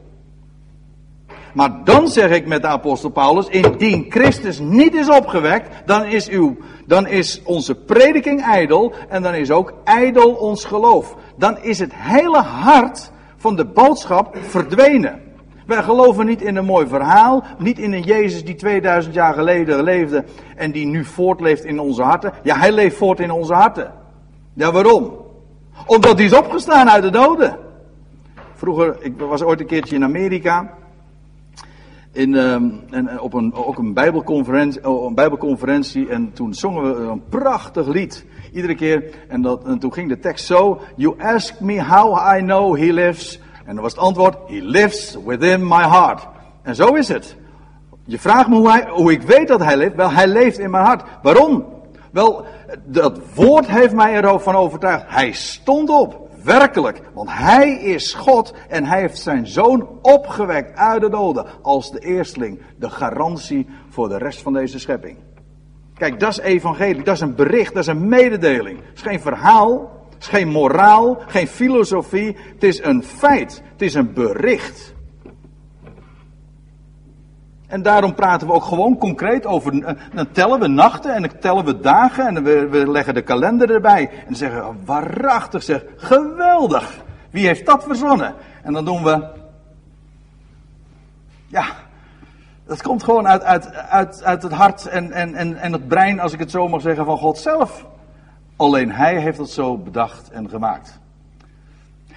Maar dan zeg ik met de apostel Paulus, indien Christus niet is opgewekt, dan is, uw, dan is onze prediking ijdel en dan is ook ijdel ons geloof. Dan is het hele hart van de boodschap verdwenen. Wij geloven niet in een mooi verhaal, niet in een Jezus die 2000 jaar geleden leefde en die nu voortleeft in onze harten. Ja, hij leeft voort in onze harten. Ja, waarom? Omdat hij is opgestaan uit de doden. Vroeger, ik was ooit een keertje in Amerika. In, um, en op een, ook een bijbelconferentie, oh, een bijbelconferentie en toen zongen we een prachtig lied. Iedere keer. En, dat, en toen ging de tekst zo. You ask me how I know he lives. En dan was het antwoord. He lives within my heart. En zo is het. Je vraagt me hoe, hoe ik weet dat hij leeft. Wel, hij leeft in mijn hart. Waarom? Wel, dat woord heeft mij ervan overtuigd. Hij stond op. Werkelijk. Want hij is God en hij heeft zijn zoon opgewekt uit de doden. Als de eersteling. De garantie voor de rest van deze schepping. Kijk, dat is evangelie. Dat is een bericht. Dat is een mededeling. Het is geen verhaal. Het is geen moraal. Geen filosofie. Het is een feit. Het is een bericht. En daarom praten we ook gewoon concreet over. Eh, dan tellen we nachten en dan tellen we dagen en we, we leggen de kalender erbij. En zeggen we, waarachtig zeg, geweldig. Wie heeft dat verzonnen? En dan doen we. Ja, dat komt gewoon uit, uit, uit, uit het hart en, en, en, en het brein, als ik het zo mag zeggen, van God zelf. Alleen Hij heeft het zo bedacht en gemaakt.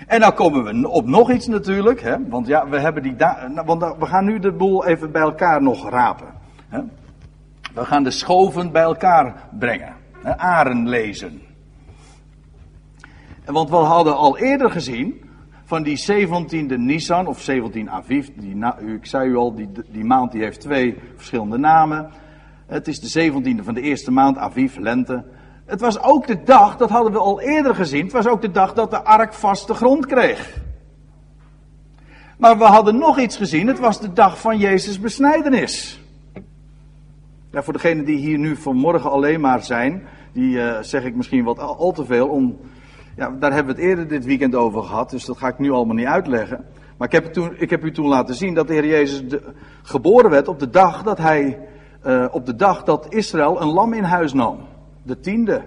En nou komen we op nog iets natuurlijk, hè? want ja, we hebben die nou, want we gaan nu de boel even bij elkaar nog rapen. Hè? We gaan de schoven bij elkaar brengen, hè? aren lezen. Want we hadden al eerder gezien van die 17e Nissan of 17 Aviv, die, ik zei u al, die, die maand die heeft twee verschillende namen. Het is de 17e van de eerste maand, Aviv, lente. Het was ook de dag, dat hadden we al eerder gezien, het was ook de dag dat de ark vaste grond kreeg. Maar we hadden nog iets gezien, het was de dag van Jezus besnijdenis. Voor degenen die hier nu vanmorgen alleen maar zijn, die uh, zeg ik misschien wat al, te veel om. Ja, daar hebben we het eerder dit weekend over gehad, dus dat ga ik nu allemaal niet uitleggen. Maar ik heb, toen, ik heb u toen laten zien dat de Heer Jezus geboren werd op de dag dat hij, uh, op de dag dat Israël een lam in huis nam de tiende.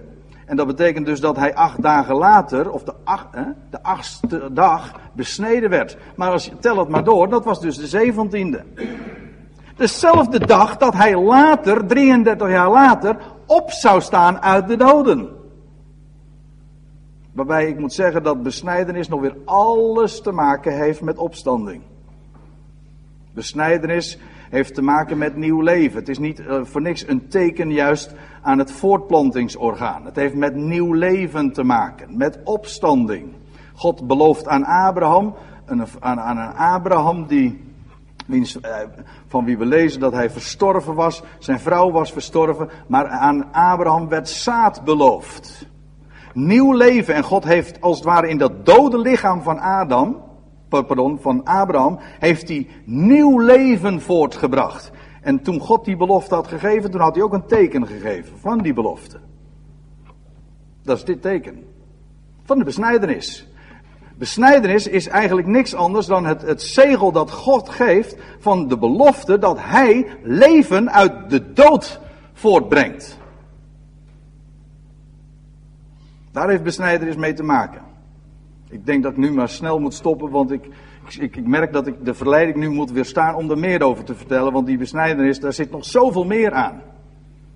En dat betekent dus dat hij acht dagen later, of de, acht, hè, de achtste dag, besneden werd. Maar als je tel het maar door, dat was dus de zeventiende. Dezelfde dag dat hij later, 33 jaar later, op zou staan uit de doden. Waarbij ik moet zeggen dat besnijdenis nog weer alles te maken heeft met opstanding. Besnijdenis heeft te maken met nieuw leven. Het is niet uh, voor niks een teken juist aan het voortplantingsorgaan. Het heeft met nieuw leven te maken, met opstanding. God belooft aan Abraham, aan, aan een Abraham die, eh, van wie we lezen dat hij verstorven was, zijn vrouw was verstorven, maar aan Abraham werd zaad beloofd. Nieuw leven en God heeft als het ware in dat dode lichaam van Adam, pardon, van Abraham, heeft hij nieuw leven voortgebracht. En toen God die belofte had gegeven, toen had hij ook een teken gegeven van die belofte. Dat is dit teken. Van de besnijdenis. Besnijdenis is eigenlijk niks anders dan het, het zegel dat God geeft van de belofte dat Hij leven uit de dood voortbrengt. Daar heeft besnijdenis mee te maken. Ik denk dat ik nu maar snel moet stoppen, want ik, ik, ik, merk dat ik de verleiding nu moet weerstaan om er meer over te vertellen, want die besnijdenis, daar zit nog zoveel meer aan.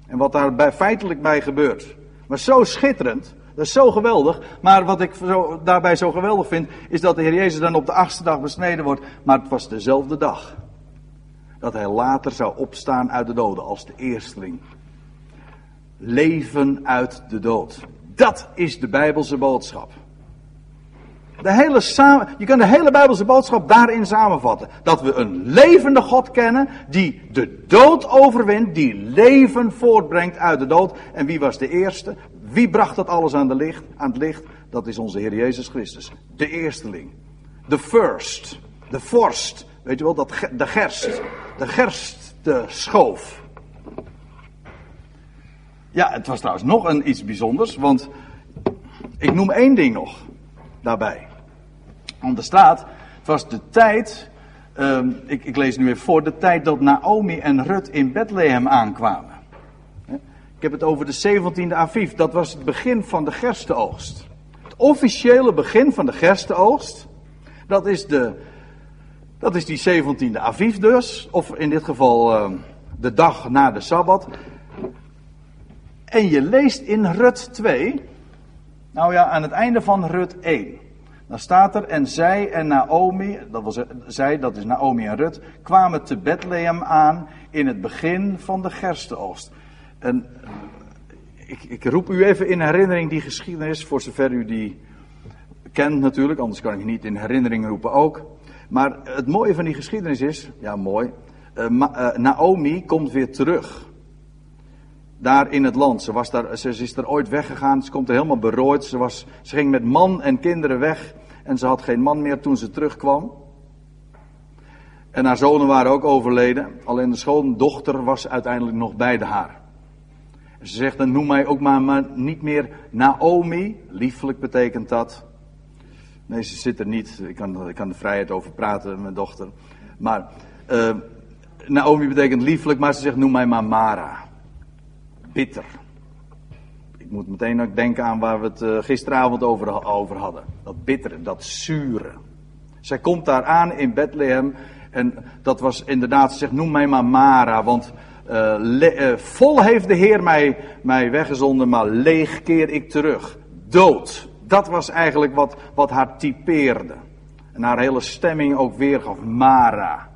En wat daar bij, feitelijk bij gebeurt. Maar zo schitterend, dat is zo geweldig. Maar wat ik zo, daarbij zo geweldig vind, is dat de Heer Jezus dan op de achtste dag besneden wordt. Maar het was dezelfde dag. Dat hij later zou opstaan uit de doden als de eersteling. Leven uit de dood. Dat is de Bijbelse boodschap. De hele samen, je kan de hele Bijbelse boodschap daarin samenvatten. Dat we een levende God kennen die de dood overwint, die leven voortbrengt uit de dood. En wie was de eerste? Wie bracht dat alles aan, licht, aan het licht? Dat is onze Heer Jezus Christus. De eersteling. De first. De vorst. Weet je wel, dat, de gerst. De gerst, de schoof. Ja, het was trouwens nog een iets bijzonders, want ik noem één ding nog daarbij. Want er staat, het was de tijd, um, ik, ik, lees nu even voor, de tijd dat Naomi en Rut in Bethlehem aankwamen. Ik heb het over de 17e Aviv, dat was het begin van de gerstenoogst. Het officiële begin van de gerstenoogst, dat is, de, dat is die 17e Aviv dus, of in dit geval uh, de dag na de Sabbat. En je leest in Rut 2, nou ja, aan het einde van Rut 1. Dan staat er, en zij en Naomi, dat was zij, dat is Naomi en Rut, kwamen te Bethlehem aan in het begin van de gerstenoogst. En ik, ik roep u even in herinnering die geschiedenis, voor zover u die kent natuurlijk, anders kan ik niet in herinnering roepen ook. Maar het mooie van die geschiedenis is, ja mooi, uh, Naomi komt weer terug. daar in het land. Ze, was daar, ze, is er ooit weggegaan, ze komt er helemaal berooid. Ze, was, ze ging met man en kinderen weg en ze had geen man meer toen ze terugkwam. En haar zonen waren ook overleden. Alleen de schoondochter was uiteindelijk nog bij haar. Ze zegt, noem mij ook maar, maar niet meer Naomi. Liefelijk betekent dat. Nee, ze zit er niet. Ik kan, ik kan de vrijheid over praten, mijn dochter. Maar uh, Naomi betekent liefelijk, maar ze zegt, noem mij maar Mara. Bitter. Moet meteen ook denken aan waar we het uh, gisteravond over, hadden. Dat bittere, dat zure. Zij komt daar aan in Bethlehem en dat was inderdaad, zeg, noem mij maar Mara, want le, uh, vol heeft de Heer mij, mij weggezonden, maar leeg keer ik terug. Dood. Dat was eigenlijk wat, wat haar typeerde. En haar hele stemming ook weergaf. Mara.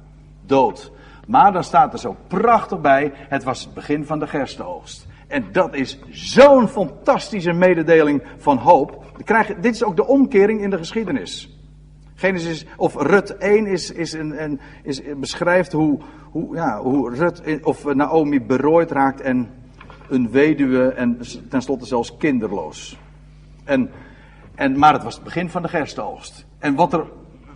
Dood. Maar dan staat er zo prachtig bij, het was het begin van de gerstenoogst. En dat is zo'n fantastische mededeling van hoop. dit is ook de omkering in de geschiedenis. Genesis, of Rut 1 is, is een, is, beschrijft hoe, hoe, ja, hoe Rut of Naomi berooid raakt en een weduwe en tenslotte zelfs kinderloos. En, en, maar het was het begin van de gerstenoogst. En wat er,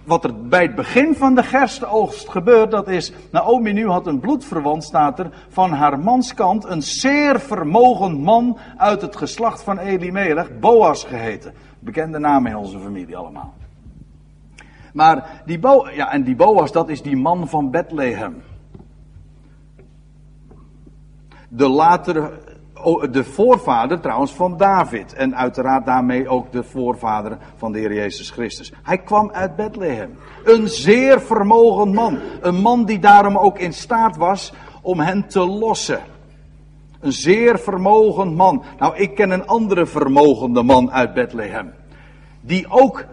wat er bij het begin van de gerstenoogst gebeurt, dat is, Naomi nu had een bloedverwant, staat er, van haar manskant, een zeer vermogend man uit het geslacht van Elimelech, Boas geheten. Bekende naam in onze familie allemaal. Maar die, Bo ja, en die Boas, dat is die man van Bethlehem. De latere, de voorvader trouwens van David. En uiteraard daarmee ook de voorvader van de Heer Jezus Christus. Hij kwam uit Bethlehem. Een zeer vermogend man. Een man die daarom ook in staat was om hen te lossen. Een zeer vermogend man. Nou, ik ken een andere vermogende man uit Bethlehem. Die ook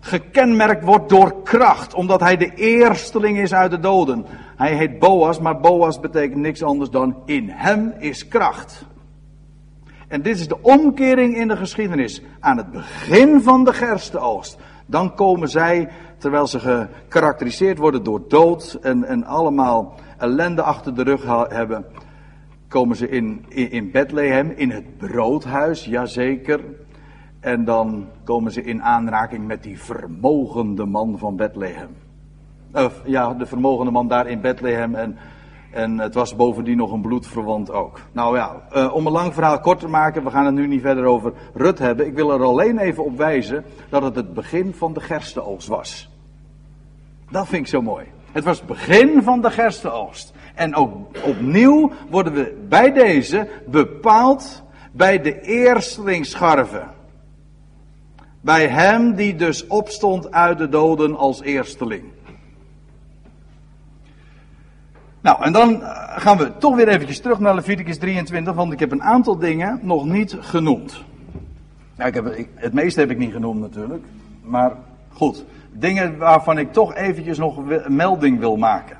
gekenmerkt wordt door kracht, omdat hij de eersteling is uit de doden. Hij heet Boas, maar Boas betekent niks anders dan in hem is kracht. En dit is de omkering in de geschiedenis. Aan het begin van de gerstenoogst. Dan komen zij, terwijl ze gekarakteriseerd worden door dood en, en allemaal ellende achter de rug hebben, komen ze in, in, in Bethlehem, in het broodhuis, jazeker. En dan komen ze in aanraking met die vermogende man van Bethlehem. Of, ja, de vermogende man daar in Bethlehem. En, en het was bovendien nog een bloedverwant ook. Nou ja, uh, om een lang verhaal kort te maken, we gaan het nu niet verder over Rut hebben. Ik wil er alleen even op wijzen dat het het begin van de gerstenoogst was. Dat vind ik zo mooi. Het was het begin van de gerstenoogst. En ook opnieuw worden we bij deze bepaald bij de eerstelingsscharven. Bij hem die dus opstond uit de doden als eersteling. Nou, en dan eh, gaan we toch weer eventjes terug naar Leviticus 23, want ik heb een aantal dingen nog niet genoemd. Nou, ik heb, het meeste heb ik niet genoemd natuurlijk, maar goed. Dingen waarvan ik toch eventjes nog een melding wil maken.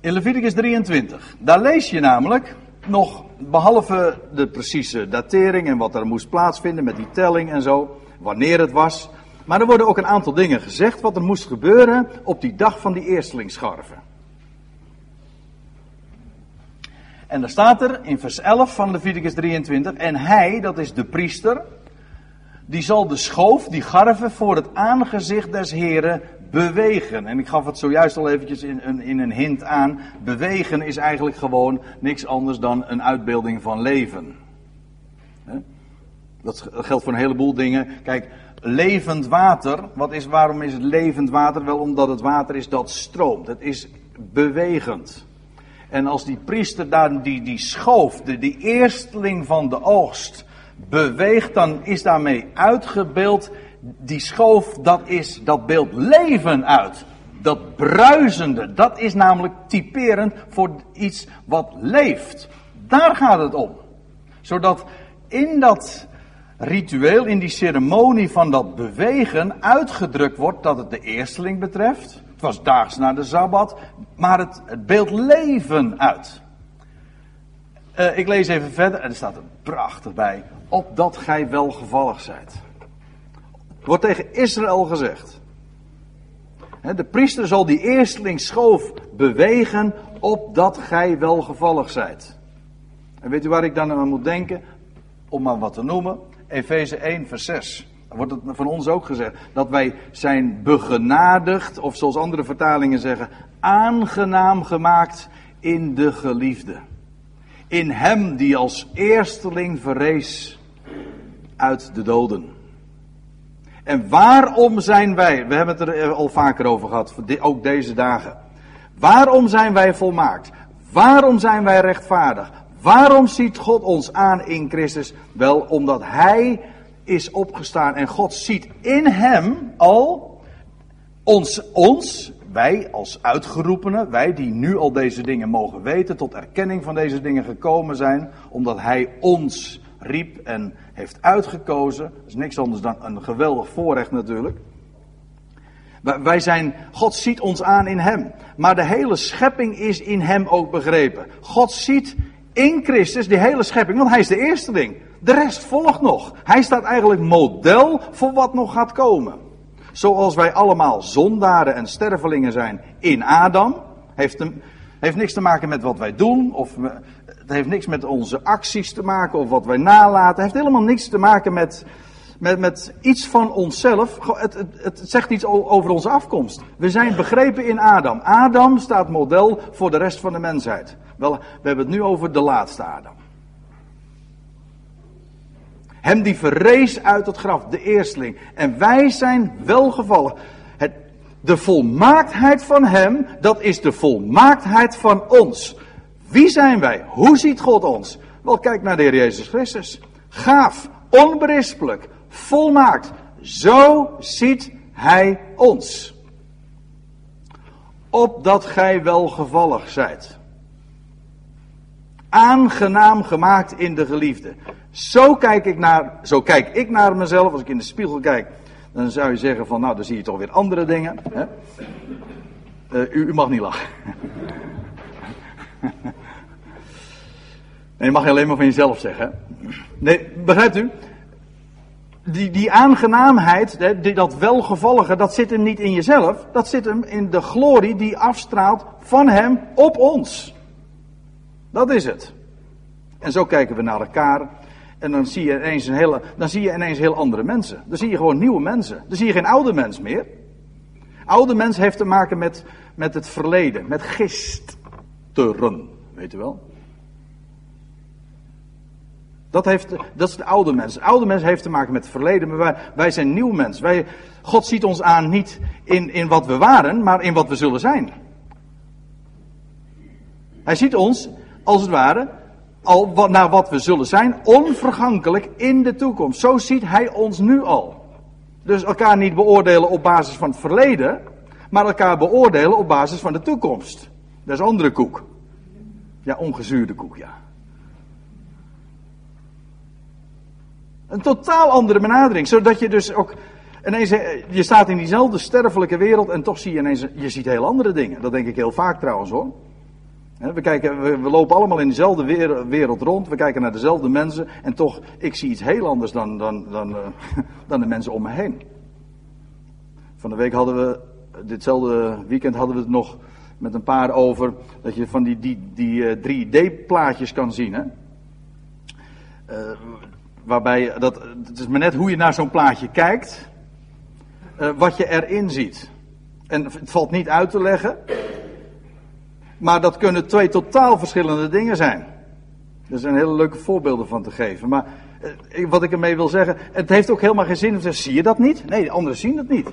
In Leviticus 23. Daar lees je namelijk nog, behalve de precieze datering en wat er moest plaatsvinden met die telling en zo, wanneer het was. Maar er worden ook een aantal dingen gezegd wat er moest gebeuren op die dag van die eerstelingsscharven. En dan staat er in vers 11 van Leviticus 23, en hij, dat is de priester, die zal de schoof, die garven, voor het aangezicht des Heren bewegen. En ik gaf het zojuist al eventjes in, in een hint aan. Bewegen is eigenlijk gewoon niks anders dan een uitbeelding van leven. Dat geldt voor een heleboel dingen. Kijk, levend water. Wat is, waarom is het levend water? Wel omdat het water is dat stroomt. Het is bewegend. En als die priester daar die, die schoof, de, die eersteling van de oogst, beweegt, dan is daarmee uitgebeeld die schoof, dat is, dat beeld leven uit. Dat bruisende, dat is namelijk typerend voor iets wat leeft. Daar gaat het om. Zodat in dat ritueel, in die ceremonie van dat bewegen, uitgedrukt wordt dat het de eersteling betreft. Het was daags na de Sabbat, maar het, het beeld leven uit. Uh, ik lees even verder en er staat er prachtig bij. Opdat gij welgevallig zijt wordt tegen Israël gezegd. De priester zal die eerstlingsschoof bewegen opdat gij welgevallig zijt. En weet u waar ik dan aan moet denken? Om maar wat te noemen. Efeze 1 vers 6. Dan wordt het van ons ook gezegd. Dat wij zijn begenadigd, of zoals andere vertalingen zeggen, aangenaam gemaakt in de geliefde. In hem die als eersteling verrees uit de doden. En waarom zijn wij, we hebben het er al vaker over gehad, ook deze dagen. Waarom zijn wij volmaakt? Waarom zijn wij rechtvaardig? Waarom ziet God ons aan in Christus? Wel omdat Hij is opgestaan en God ziet in Hem al ons, ons, wij als uitgeroepenen, wij die nu al deze dingen mogen weten, tot erkenning van deze dingen gekomen zijn, omdat Hij ons riep en heeft uitgekozen. Dat is niks anders dan een geweldig voorrecht natuurlijk. Wij zijn, God ziet ons aan in Hem. Maar de hele schepping is in Hem ook begrepen. God ziet in Christus de hele schepping, want Hij is de eerste ding. De rest volgt nog. Hij staat eigenlijk model voor wat nog gaat komen. Zoals wij allemaal zondaren en stervelingen zijn in Adam, heeft, hem, heeft niks te maken met wat wij doen, of het heeft niks met onze acties te maken of wat wij nalaten. Het heeft helemaal niks te maken met, met, met iets van onszelf. Het, het, het zegt iets over onze afkomst. We zijn begrepen in Adam. Adam staat model voor de rest van de mensheid. Wel, we hebben het nu over de laatste Adam. Hem die verrees uit het graf, de eersteling. En wij zijn welgevallen. Het, de volmaaktheid van hem, dat is de volmaaktheid van ons. Wie zijn wij? Hoe ziet God ons? Wel, kijk naar de Heer Jezus Christus. Gaaf, onberispelijk, volmaakt. Zo ziet Hij ons. Opdat gij welgevallig zijt. Aangenaam gemaakt in de geliefde. Zo kijk ik naar, zo kijk ik naar mezelf. Als ik in de spiegel kijk, dan zou je zeggen van, nou, dan zie je toch weer andere dingen. Hè? Uh, u, mag niet lachen. Nee, mag je alleen maar van jezelf zeggen. Nee, begrijpt u? Die, die aangenaamheid, dat welgevallige, dat zit hem niet in jezelf. Dat zit hem in de glorie die afstraalt van hem op ons. Dat is het. En zo kijken we naar elkaar. En dan zie je ineens een hele, dan zie je ineens heel andere mensen. Dan zie je gewoon nieuwe mensen. Dan zie je geen oude mens meer. Oude mens heeft te maken met, met het verleden, met gisteren. Weet u wel? Dat, heeft, dat is de oude mens. De oude mens heeft te maken met het verleden, maar wij, wij zijn nieuw mens. Wij, God ziet ons aan niet in, in wat we waren, maar in wat we zullen zijn. Hij ziet ons, als het ware, al wat, naar wat we zullen zijn, onvergankelijk in de toekomst. Zo ziet hij ons nu al. Dus elkaar niet beoordelen op basis van het verleden, maar elkaar beoordelen op basis van de toekomst. Dat is andere koek. Ja, ongezuurde koek, ja. Een totaal andere benadering. Zodat je dus ook ineens, eh, je staat in diezelfde sterfelijke wereld en toch zie je ineens, je ziet heel andere dingen. Dat denk ik heel vaak trouwens hoor. We, kijken, we, lopen allemaal in dezelfde wereld rond, we kijken naar dezelfde mensen en toch, ik zie iets heel anders dan, dan, dan, uh, dan de mensen om me heen. Van de week hadden we, ditzelfde weekend hadden we het nog met een paar over, dat je van die, die, die 3D-plaatjes eh, kan zien. Hè? Uh, waarbij, dat, het is maar net hoe je naar zo'n plaatje kijkt, uh, wat je erin ziet. En het valt niet uit te leggen, maar dat kunnen twee totaal verschillende dingen zijn. Er zijn hele leuke voorbeelden van te geven. Maar uh, wat ik ermee wil zeggen, het heeft ook helemaal geen zin om te zeggen, zie je dat niet? Nee, de anderen zien het niet.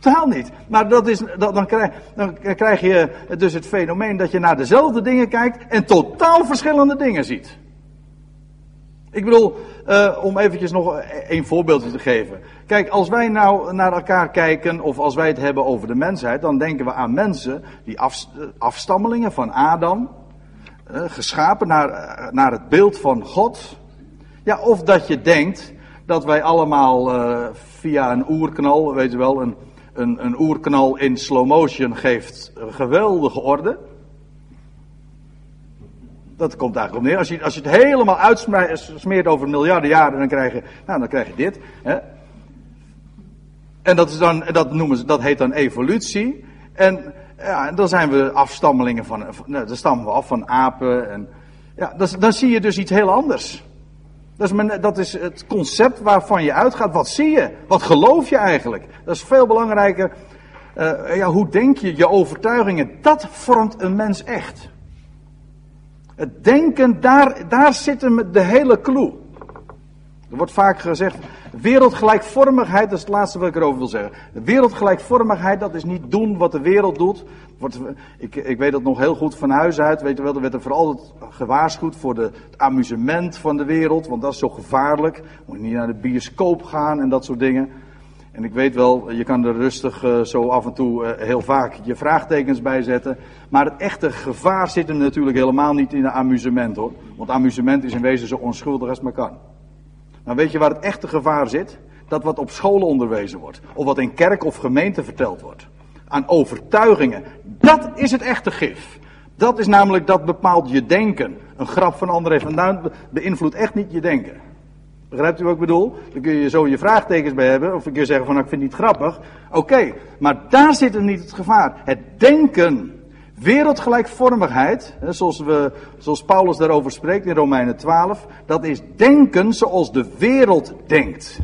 Totaal niet. Maar dat is, dat, dan, krijg, dan krijg je dus het fenomeen dat je naar dezelfde dingen kijkt en totaal verschillende dingen ziet. Ik bedoel, uh, om eventjes nog een voorbeeldje te geven. Kijk, als wij nou naar elkaar kijken, of als wij het hebben over de mensheid, dan denken we aan mensen, die af, afstammelingen van Adam, uh, geschapen naar, naar het beeld van God. Ja, of dat je denkt dat wij allemaal via een oerknal, weet je wel, een, een, een oerknal in slow motion geeft geweldige orde. Dat komt eigenlijk op neer. Als je, als je het helemaal uitsmeert over miljarden jaren, dan krijg je, nou, dan krijg je dit. Hè. En dat, is dan, dat, noemen ze, dat heet dan evolutie. En ja, dan zijn we afstammelingen van, nou, dan stammen we af van apen. En, ja, dat, dan zie je dus iets heel anders. Dat is, dat is het concept waarvan je uitgaat. Wat zie je? Wat geloof je eigenlijk? Dat is veel belangrijker. Uh, ja, hoe denk je? Je overtuigingen. Dat vormt een mens echt. Het denken, daar, daar zit de hele clue. Er wordt vaak gezegd, wereldgelijkvormigheid, dat is het laatste wat ik erover wil zeggen. Wereldgelijkvormigheid, dat is niet doen wat de wereld doet. Ik, ik weet dat nog heel goed van huis uit. Weet wel, er werd er vooral gewaarschuwd voor de, het amusement van de wereld, want dat is zo gevaarlijk. Moet niet naar de bioscoop gaan en dat soort dingen. En ik weet wel, je kan er rustig uh, zo af en toe uh, heel vaak je vraagtekens bij zetten. Maar het echte gevaar zit er natuurlijk helemaal niet in het amusement hoor. Want amusement is in wezen zo onschuldig als maar kan. Maar weet je waar het echte gevaar zit? Dat wat op scholen onderwezen wordt. Of wat in kerk of gemeente verteld wordt. Aan overtuigingen. Dat is het echte gif. Dat is namelijk, dat bepaalt je denken. Een grap van anderen heeft vandaan beïnvloedt echt niet je denken. Begrijpt u wat ik bedoel? Dan kun je zo je vraagtekens bij hebben. Of kun je zeggen van nou, ik vind het niet grappig. Oké, maar daar zit er niet het gevaar. Het denken. Wereldgelijkvormigheid, zoals, we, zoals Paulus daarover spreekt in Romeinen 12, dat is denken zoals de wereld denkt.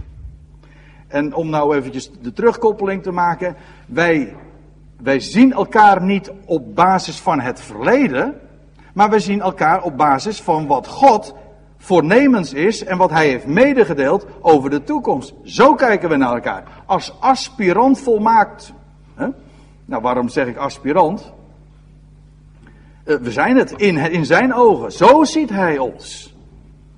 En om nou eventjes de terugkoppeling te maken, wij, wij zien elkaar niet op basis van het verleden, maar wij zien elkaar op basis van wat God voornemens is en wat hij heeft medegedeeld over de toekomst. Zo kijken we naar elkaar. Als aspirant volmaakt. Hè? Nou, waarom zeg ik aspirant? Uh, we zijn het in, in zijn ogen. Zo ziet hij ons.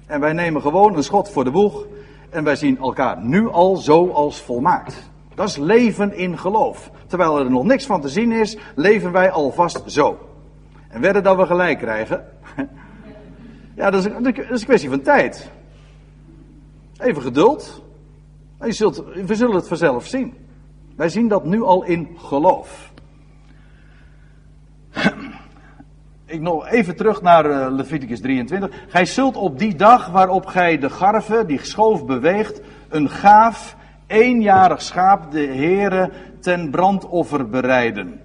En wij nemen gewoon een schot voor de boeg. En wij zien elkaar nu al zo als volmaakt. Dat is leven in geloof. Terwijl er nog niks van te zien is, leven wij alvast zo. En werden dat we gelijk krijgen, ja, dat is, dat is een kwestie van tijd. Even geduld. Je zult, we zullen het vanzelf zien. Wij zien dat nu al in geloof. Ik nog even terug naar uh, Leviticus 23. Gij zult op die dag waarop gij de garve, die schoof beweegt, een gaaf, eenjarig schaap de Heere ten brandoffer bereiden.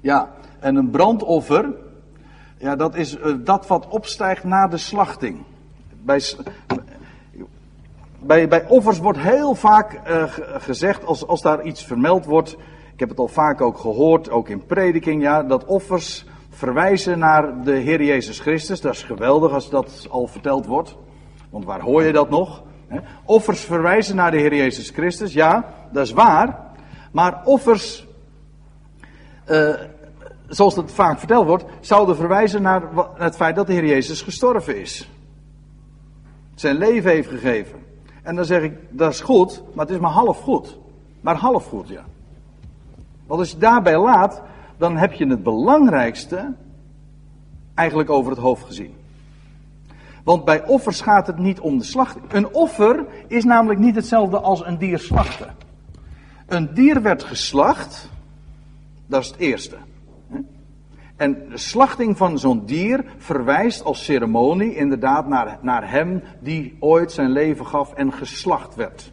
Ja, en een brandoffer, ja, dat is uh, dat wat opstijgt na de slachting. Bij, bij, bij offers wordt heel vaak uh, gezegd, als, als daar iets vermeld wordt. Ik heb het al vaak ook gehoord, ook in prediking, ja, dat offers verwijzen naar de Heer Jezus Christus. Dat is geweldig als dat al verteld wordt. Want waar hoor je dat nog? Offers verwijzen naar de Heer Jezus Christus, ja, dat is waar. Maar offers uh, zoals dat vaak verteld wordt, zouden verwijzen naar het feit dat de Heer Jezus gestorven is. Zijn leven heeft gegeven. En dan zeg ik, dat is goed, maar het is maar half goed. Maar half goed, ja. Want als je daarbij laat, dan heb je het belangrijkste eigenlijk over het hoofd gezien. Want bij offers gaat het niet om de slachting. Een offer is namelijk niet hetzelfde als een dier slachten. Een dier werd geslacht, dat is het eerste. En de slachting van zo'n dier verwijst als ceremonie inderdaad naar, naar hem die ooit zijn leven gaf en geslacht werd.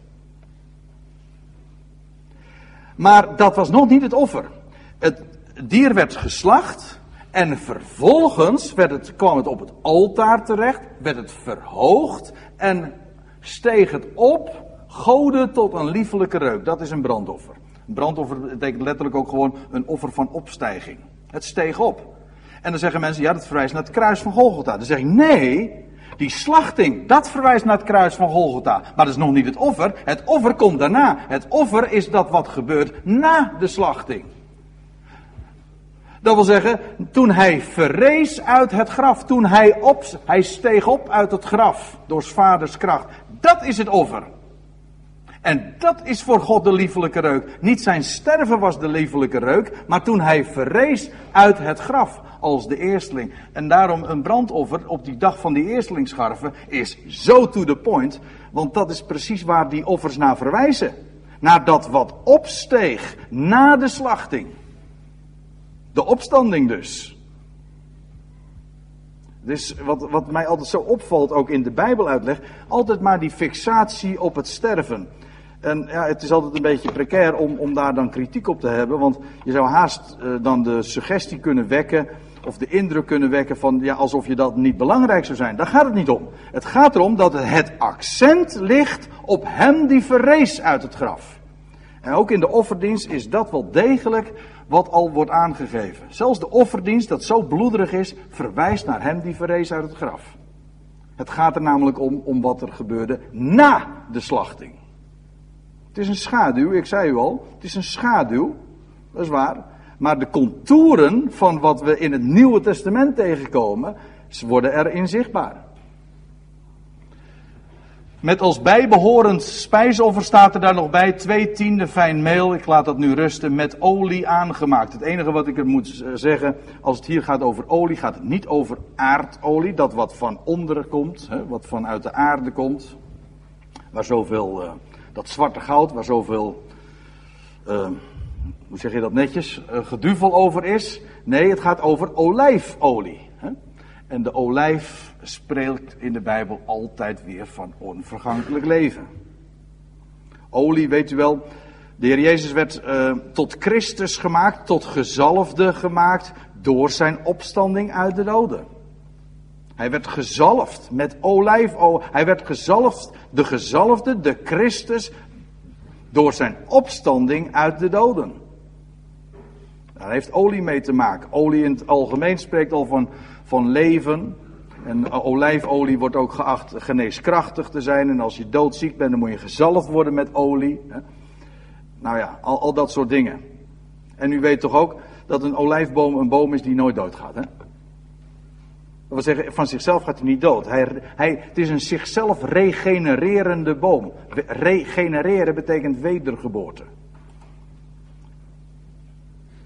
Maar dat was nog niet het offer. Het dier werd geslacht en vervolgens werd het, kwam het op het altaar terecht, werd het verhoogd en steeg het op, goden tot een liefelijke reuk. Dat is een brandoffer. Brandoffer betekent letterlijk ook gewoon een offer van opstijging. Het steeg op. En dan zeggen mensen, ja, dat verwijst naar het kruis van Golgotha. Dan zeg ik, nee, die slachting, dat verwijst naar het kruis van Golgotha. Maar dat is nog niet het offer. Het offer komt daarna. Het offer is dat wat gebeurt na de slachting. Dat wil zeggen, toen hij verrees uit het graf, toen hij op, hij steeg op uit het graf door vaders kracht. Dat is het offer. En dat is voor God de liefelijke reuk. Niet zijn sterven was de liefelijke reuk, maar toen hij verrees uit het graf als de eersteling. En daarom een brandoffer op die dag van die eerstelingsscharven is zo to the point, want dat is precies waar die offers naar verwijzen. Naar dat wat opsteeg na de slachting. De opstanding dus. Dus wat, wat mij altijd zo opvalt, ook in de Bijbeluitleg, altijd maar die fixatie op het sterven. En ja, het is altijd een beetje precair om, om daar dan kritiek op te hebben. Want je zou haast uh, dan de suggestie kunnen wekken. Of de indruk kunnen wekken van ja, alsof je dat niet belangrijk zou zijn. Daar gaat het niet om. Het gaat erom dat het accent ligt op hem die verrees uit het graf. En ook in de offerdienst is dat wel degelijk wat al wordt aangegeven. Zelfs de offerdienst, dat zo bloederig is, verwijst naar hem die verrees uit het graf. Het gaat er namelijk om, om wat er gebeurde na de slachting. Het is een schaduw, ik zei u al, het is een schaduw, dat is waar. Maar de contouren van wat we in het Nieuwe Testament tegenkomen, worden erin zichtbaar. Met als bijbehorend spijsoffer staat er daar nog bij twee tiende fijn meel. Ik laat dat nu rusten met olie aangemaakt. Het enige wat ik er moet zeggen, als het hier gaat over olie, gaat het niet over aardolie. Dat wat van onderen komt, hè, wat vanuit de aarde komt. Waar zoveel, uh, dat zwarte goud, waar zoveel, uh, hoe zeg je dat netjes, uh, geduvel over is. Nee, het gaat over olijfolie. Hè. En de olijf spreekt in de Bijbel altijd weer van onvergankelijk leven. Olie, weet u wel, de Heer Jezus werd uh, tot Christus gemaakt, tot gezalfde gemaakt door zijn opstanding uit de doden. Hij werd gezalfd met olijfolie. Hij werd gezalfd, de gezalfde, de Christus, door zijn opstanding uit de doden. Daar heeft olie mee te maken. Olie in het algemeen spreekt al van van leven. En olijfolie wordt ook geacht geneeskrachtig te zijn. En als je doodziek bent, dan moet je gezalfd worden met olie. Nou ja, al, al dat soort dingen. En u weet toch ook dat een olijfboom een boom is die nooit doodgaat. Hè? Dat wil zeggen, van zichzelf gaat hij niet dood. Hij, hij, het is een zichzelf regenererende boom. Regenereren betekent wedergeboorte.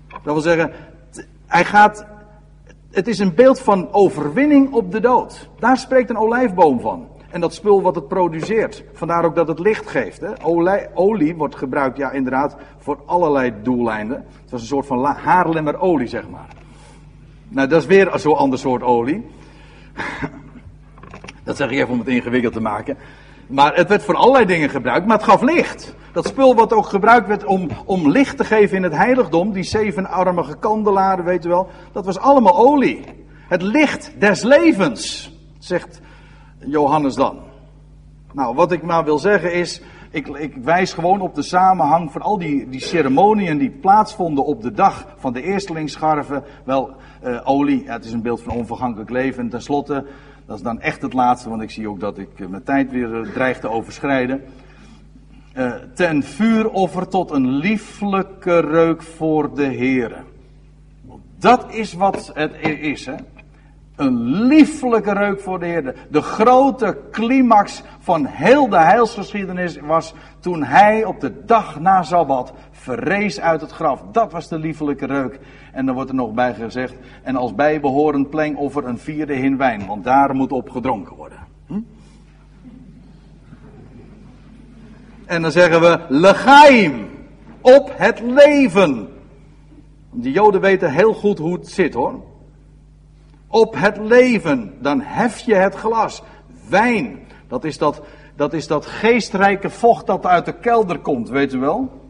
Dat wil zeggen, hij gaat het is een beeld van overwinning op de dood. Daar spreekt een olijfboom van. En dat spul wat het produceert. Vandaar ook dat het licht geeft. Hè. Olie, olie wordt gebruikt, ja inderdaad, voor allerlei doeleinden. Het was een soort van haarlemmerolie, zeg maar. Nou, dat is weer zo'n ander soort olie. dat zeg ik even om het ingewikkeld te maken. Maar het werd voor allerlei dingen gebruikt, maar het gaf licht. Dat spul wat ook gebruikt werd om, om licht te geven in het heiligdom, die zevenarmige kandelaren, weet u wel, dat was allemaal olie. Het licht des levens, zegt Johannes dan. Nou, wat ik maar wil zeggen is, ik, ik, wijs gewoon op de samenhang van al die, die ceremonieën die plaatsvonden op de dag van de eerstelingsscharven. Wel, uh, olie, ja, het is een beeld van onvergankelijk leven. En tenslotte, dat is dan echt het laatste, want ik zie ook dat ik uh, mijn tijd weer uh, dreig te overschrijden. ten vuuroffer tot een lieflijke reuk voor de Heer. Dat is wat het is, hè. Een lieflijke reuk voor de Heer. De grote climax van heel de heilsgeschiedenis was toen hij op de dag na Sabbat verrees uit het graf. Dat was de lieflijke reuk. En dan wordt er nog bij gezegd, en als bijbehorend plengoffer een vierde hin wijn, want daar moet op gedronken worden. Hm? En dan zeggen we, legaim, op het leven. De Joden weten heel goed hoe het zit hoor op het leven, dan hef je het glas. Wijn, dat is dat, dat is dat geestrijke vocht dat uit de kelder komt, weet u wel?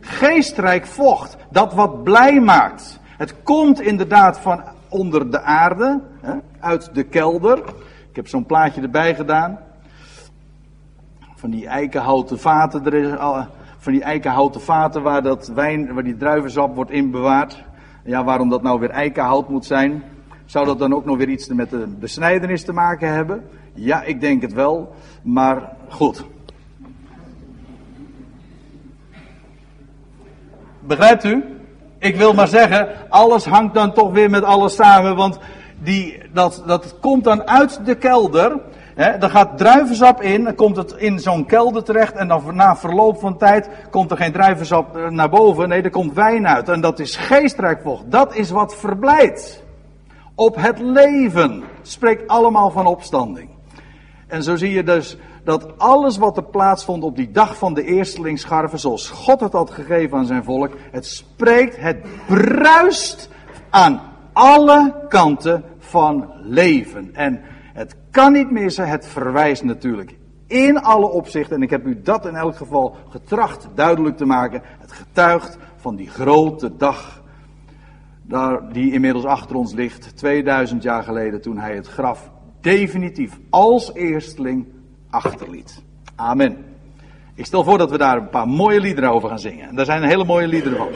Geestrijk vocht, dat wat blij maakt. Het komt inderdaad van onder de aarde, hè, uit de kelder. Ik heb zo'n plaatje erbij gedaan. Van die eikenhouten vaten, er is, van die eikenhouten vaten waar dat wijn, waar die druivensap wordt inbewaard. Ja, waarom dat nou weer eikenhout moet zijn. Zou dat dan ook nog weer iets met de besnijdenis te maken hebben? Ja, ik denk het wel. Maar goed. Begrijpt u? Ik wil maar zeggen, alles hangt dan toch weer met alles samen. Want die, dat, dat komt dan uit de kelder. He, er gaat druivensap in, dan komt het in zo'n kelder terecht en dan na verloop van tijd komt er geen druivensap eh, naar boven. Nee, er komt wijn uit en dat is geestrijk vocht. Dat is wat verblijdt. Op het leven spreekt allemaal van opstanding. En zo zie je dus dat alles wat er plaatsvond op die dag van de eerstelingsscharven, zoals God het had gegeven aan zijn volk, het spreekt, het bruist aan alle kanten van leven. En kan niet missen, het verwijst natuurlijk In alle opzichten, en ik heb u dat in elk geval getracht duidelijk te maken. Het getuigt van die grote dag. Die inmiddels achter ons ligt. 2000 jaar geleden toen hij het graf definitief als eersteling achterliet. Amen. Ik stel voor dat we daar een paar mooie liederen over gaan zingen. En daar zijn hele mooie liederen van.